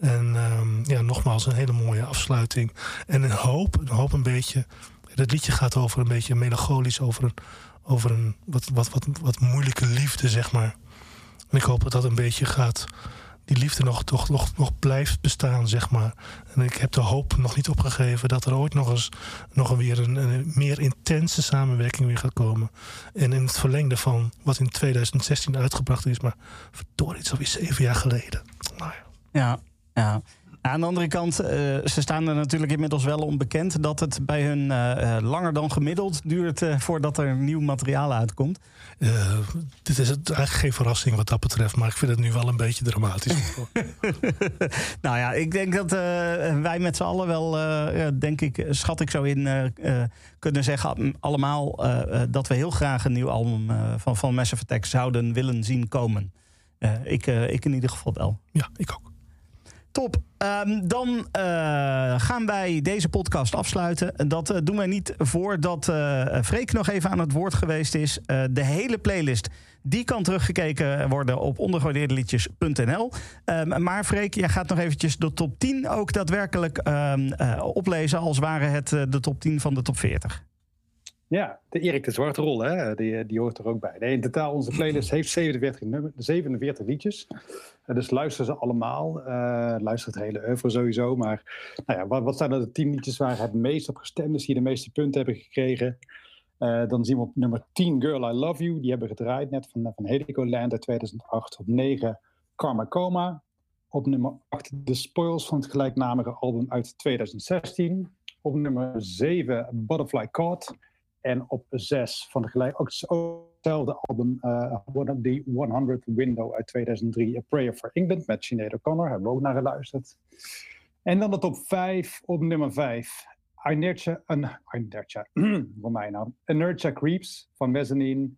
En ehm, ja, nogmaals, een hele mooie afsluiting. En een hoop, een hoop een beetje. Het liedje gaat over een beetje melancholisch, over een, over een wat, wat, wat, wat moeilijke liefde, zeg maar. En ik hoop dat dat een beetje gaat. Die liefde nog, toch, nog, nog blijft bestaan, zeg maar. En ik heb de hoop nog niet opgegeven dat er ooit nog eens nog weer een, een meer intense samenwerking weer gaat komen. En in het verlengde van wat in 2016 uitgebracht is, maar verdorie, het is alweer zeven jaar geleden. Nou ja. Ja, ja. Aan de andere kant, eh, ze staan er natuurlijk inmiddels wel onbekend dat het bij hun eh, eh, langer dan gemiddeld duurt voordat er nieuw materiaal uitkomt. Dit is het, eigenlijk geen verrassing wat dat betreft, maar ik vind het nu wel een beetje dramatisch. nou ja, ik denk dat wij met z'n allen wel, denk ik, schat ik zo in, kunnen zeggen allemaal dat we heel graag een nieuw album van, van Massive Attack zouden willen zien komen. Ik, ik in ieder geval wel. Ja, ik ook. Top. Ehm, dan eh, gaan wij deze podcast afsluiten. Dat eh, doen wij niet voordat eh Freek nog even aan het woord geweest is. De hele playlist die kan teruggekeken worden op ondergewaardeerdeliedjes.nl. Ehm, maar Freek, jij gaat nog eventjes de top 10 ook daadwerkelijk ehm, eh, oplezen... als ware het de top 10 van de top 40. Ja, de Erik de Zwarte Rol, hè? Die, die hoort er ook bij. Nee, in totaal, onze playlist heeft 47, nummer, 47 liedjes. Eh, dus luister ze allemaal. Eh, luister het hele oeuvre sowieso. Maar nou ja, wat, wat zijn er de 10 liedjes waar het meest op gestemd is, die de meeste punten hebben gekregen? Eh, dan zien we op nummer 10 Girl I Love You. Die hebben gedraaid net van, van Heligoland uit 2008. Op 9 Karma Coma. Op nummer 8 The Spoils van het gelijknamige album uit 2016. Op nummer 7 Butterfly Caught. En op 6 van de hetzelfde album, eh, The 100 Window uit 2003. A Prayer for England met Sinead O'Connor. Hebben we ook naar geluisterd. En dan de top 5 op nummer 5. Inertia, uh, Inertia, voor mij nou. Inertia Creeps van Mezzanine.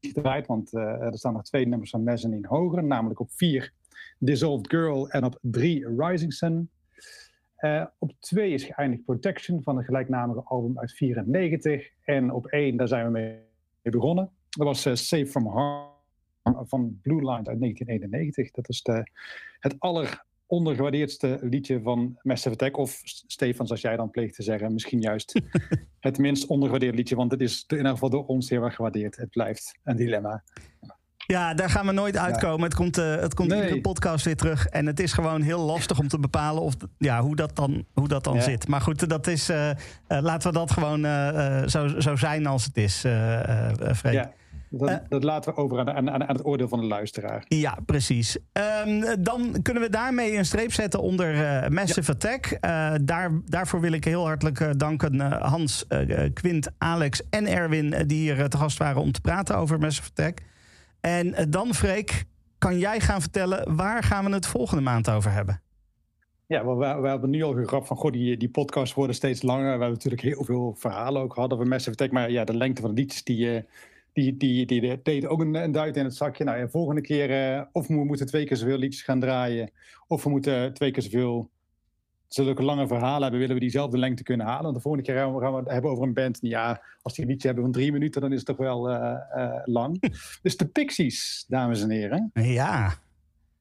Gedraaid, want eh, er staan nog twee nummers van Mezzanine hoger. Namelijk op 4 Dissolved Girl en op 3 Rising Sun. Eh, op 2 is geëindigd Protection van het gelijknamige album uit 94. En op 1, daar zijn we mee begonnen. Dat was Safe from Harm van Blue Line uit 1991. Dat is de, het allerondergewaardeerdste liedje van Massive Attack. Of Stefan, zoals jij dan pleegt te zeggen, misschien juist het minst ondergewaardeerde liedje. Want het is in ieder geval door ons heel erg gewaardeerd. Het blijft een dilemma. Ja, daar gaan we nooit uitkomen. Het komt, eh, het komt Nee. iedere podcast weer terug. En het is gewoon heel lastig om te bepalen of, ja, hoe dat dan, hoe dat dan Ja. zit. Maar goed, dat is, eh, eh, laten we dat gewoon zo, zo zijn als het is, Freek. Ja, dat, dat laten we over aan, aan, aan het oordeel van de luisteraar. Ja, precies. Ehm, dan kunnen we daarmee een streep zetten onder eh, Massive Attack. Daar, daarvoor wil ik heel hartelijk danken Hans, Quint, Alex en Erwin... die hier te gast waren om te praten over Massive Attack. En eh, dan, Freek, kan jij gaan vertellen... waar gaan we het volgende maand over hebben? Ja, we, hebben nu al gegrapt van, goh, die, die podcasts worden steeds langer. We hebben natuurlijk heel veel verhalen ook gehad over Massive Attack. Maar ja, de lengte van de liedjes, die, eh, die, die, die, die deed ook een, een duit in het zakje. Nou volgende keer, eh, of we moeten twee keer zoveel liedjes gaan draaien. Of we moeten twee keer zoveel zulke lange verhalen hebben, willen we diezelfde lengte kunnen halen. Want de volgende keer gaan we, gaan we het hebben over een band. Ja, als die een liedje hebben van drie minuten, dan is het toch wel eh, eh, lang. dus de Pixies, dames en heren. Ja.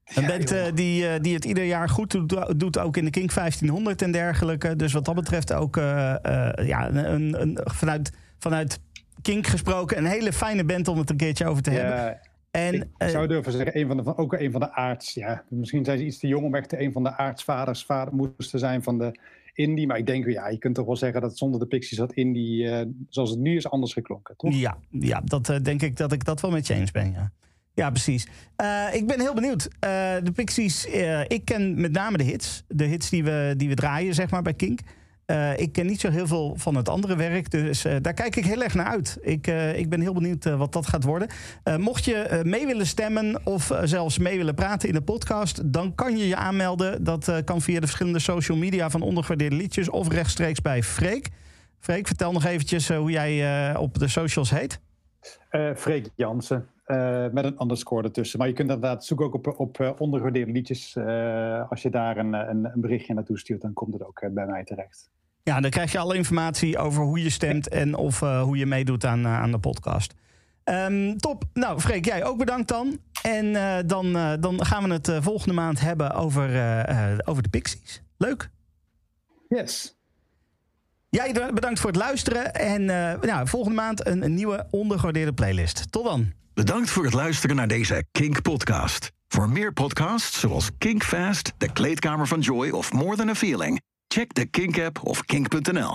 Een Ja, band eh, die, die het ieder jaar goed doet, doet, ook in de King 1500 en dergelijke. Dus wat dat betreft ook ja, een, een, vanuit, vanuit Kink gesproken een hele fijne band om het een keertje over te hebben. En ik eh, zou durven zeggen, een van de, ook een van de aards. Ja, misschien zijn ze iets te jong om echt een van de aartsvaders, vader, moeders te zijn van de indie. Maar ik denk, ja, je kunt toch wel zeggen dat zonder de Pixies dat indie, eh, zoals het nu is, anders geklonken, toch? Ja, ja dat eh, denk ik dat ik dat wel met je eens ben. Ja, ja precies. Ik ben heel benieuwd. De Pixies, ik ken met name de hits. De hits die we, die we draaien, zeg maar, bij Kink. Eh, ik ken niet zo heel veel van het andere werk, dus eh, daar kijk ik heel erg naar uit. Ik, eh, ik ben heel benieuwd wat dat gaat worden. Mocht je mee willen stemmen of zelfs mee willen praten in de podcast, dan kan je je aanmelden. Dat kan via de verschillende social media van ondergewaardeerde liedjes of rechtstreeks bij Freek. Freek, vertel nog eventjes hoe jij op de socials heet. Freek Jansen, eh, met een underscore ertussen. Maar je kunt inderdaad zoeken ook op, op eh, ondergewaardeerde liedjes. Eh, als je daar een, een, een berichtje naartoe stuurt, dan komt het ook bij mij terecht. Ja, dan krijg je alle informatie over hoe je stemt en of hoe je meedoet aan, aan de podcast. Ehm, top. Nou, Freek, jij ook bedankt dan. En dan, dan gaan we het volgende maand hebben over, over de Pixies. Leuk. Yes. Jij bedankt voor het luisteren. En nou, volgende maand een, een nieuwe ondergewaardeerde playlist. Tot dan. Bedankt voor het luisteren naar deze Kink-podcast. Voor meer podcasts zoals Kink Fast, De Kleedkamer van Joy of More Than a Feeling... check de Kink-app of kink.nl.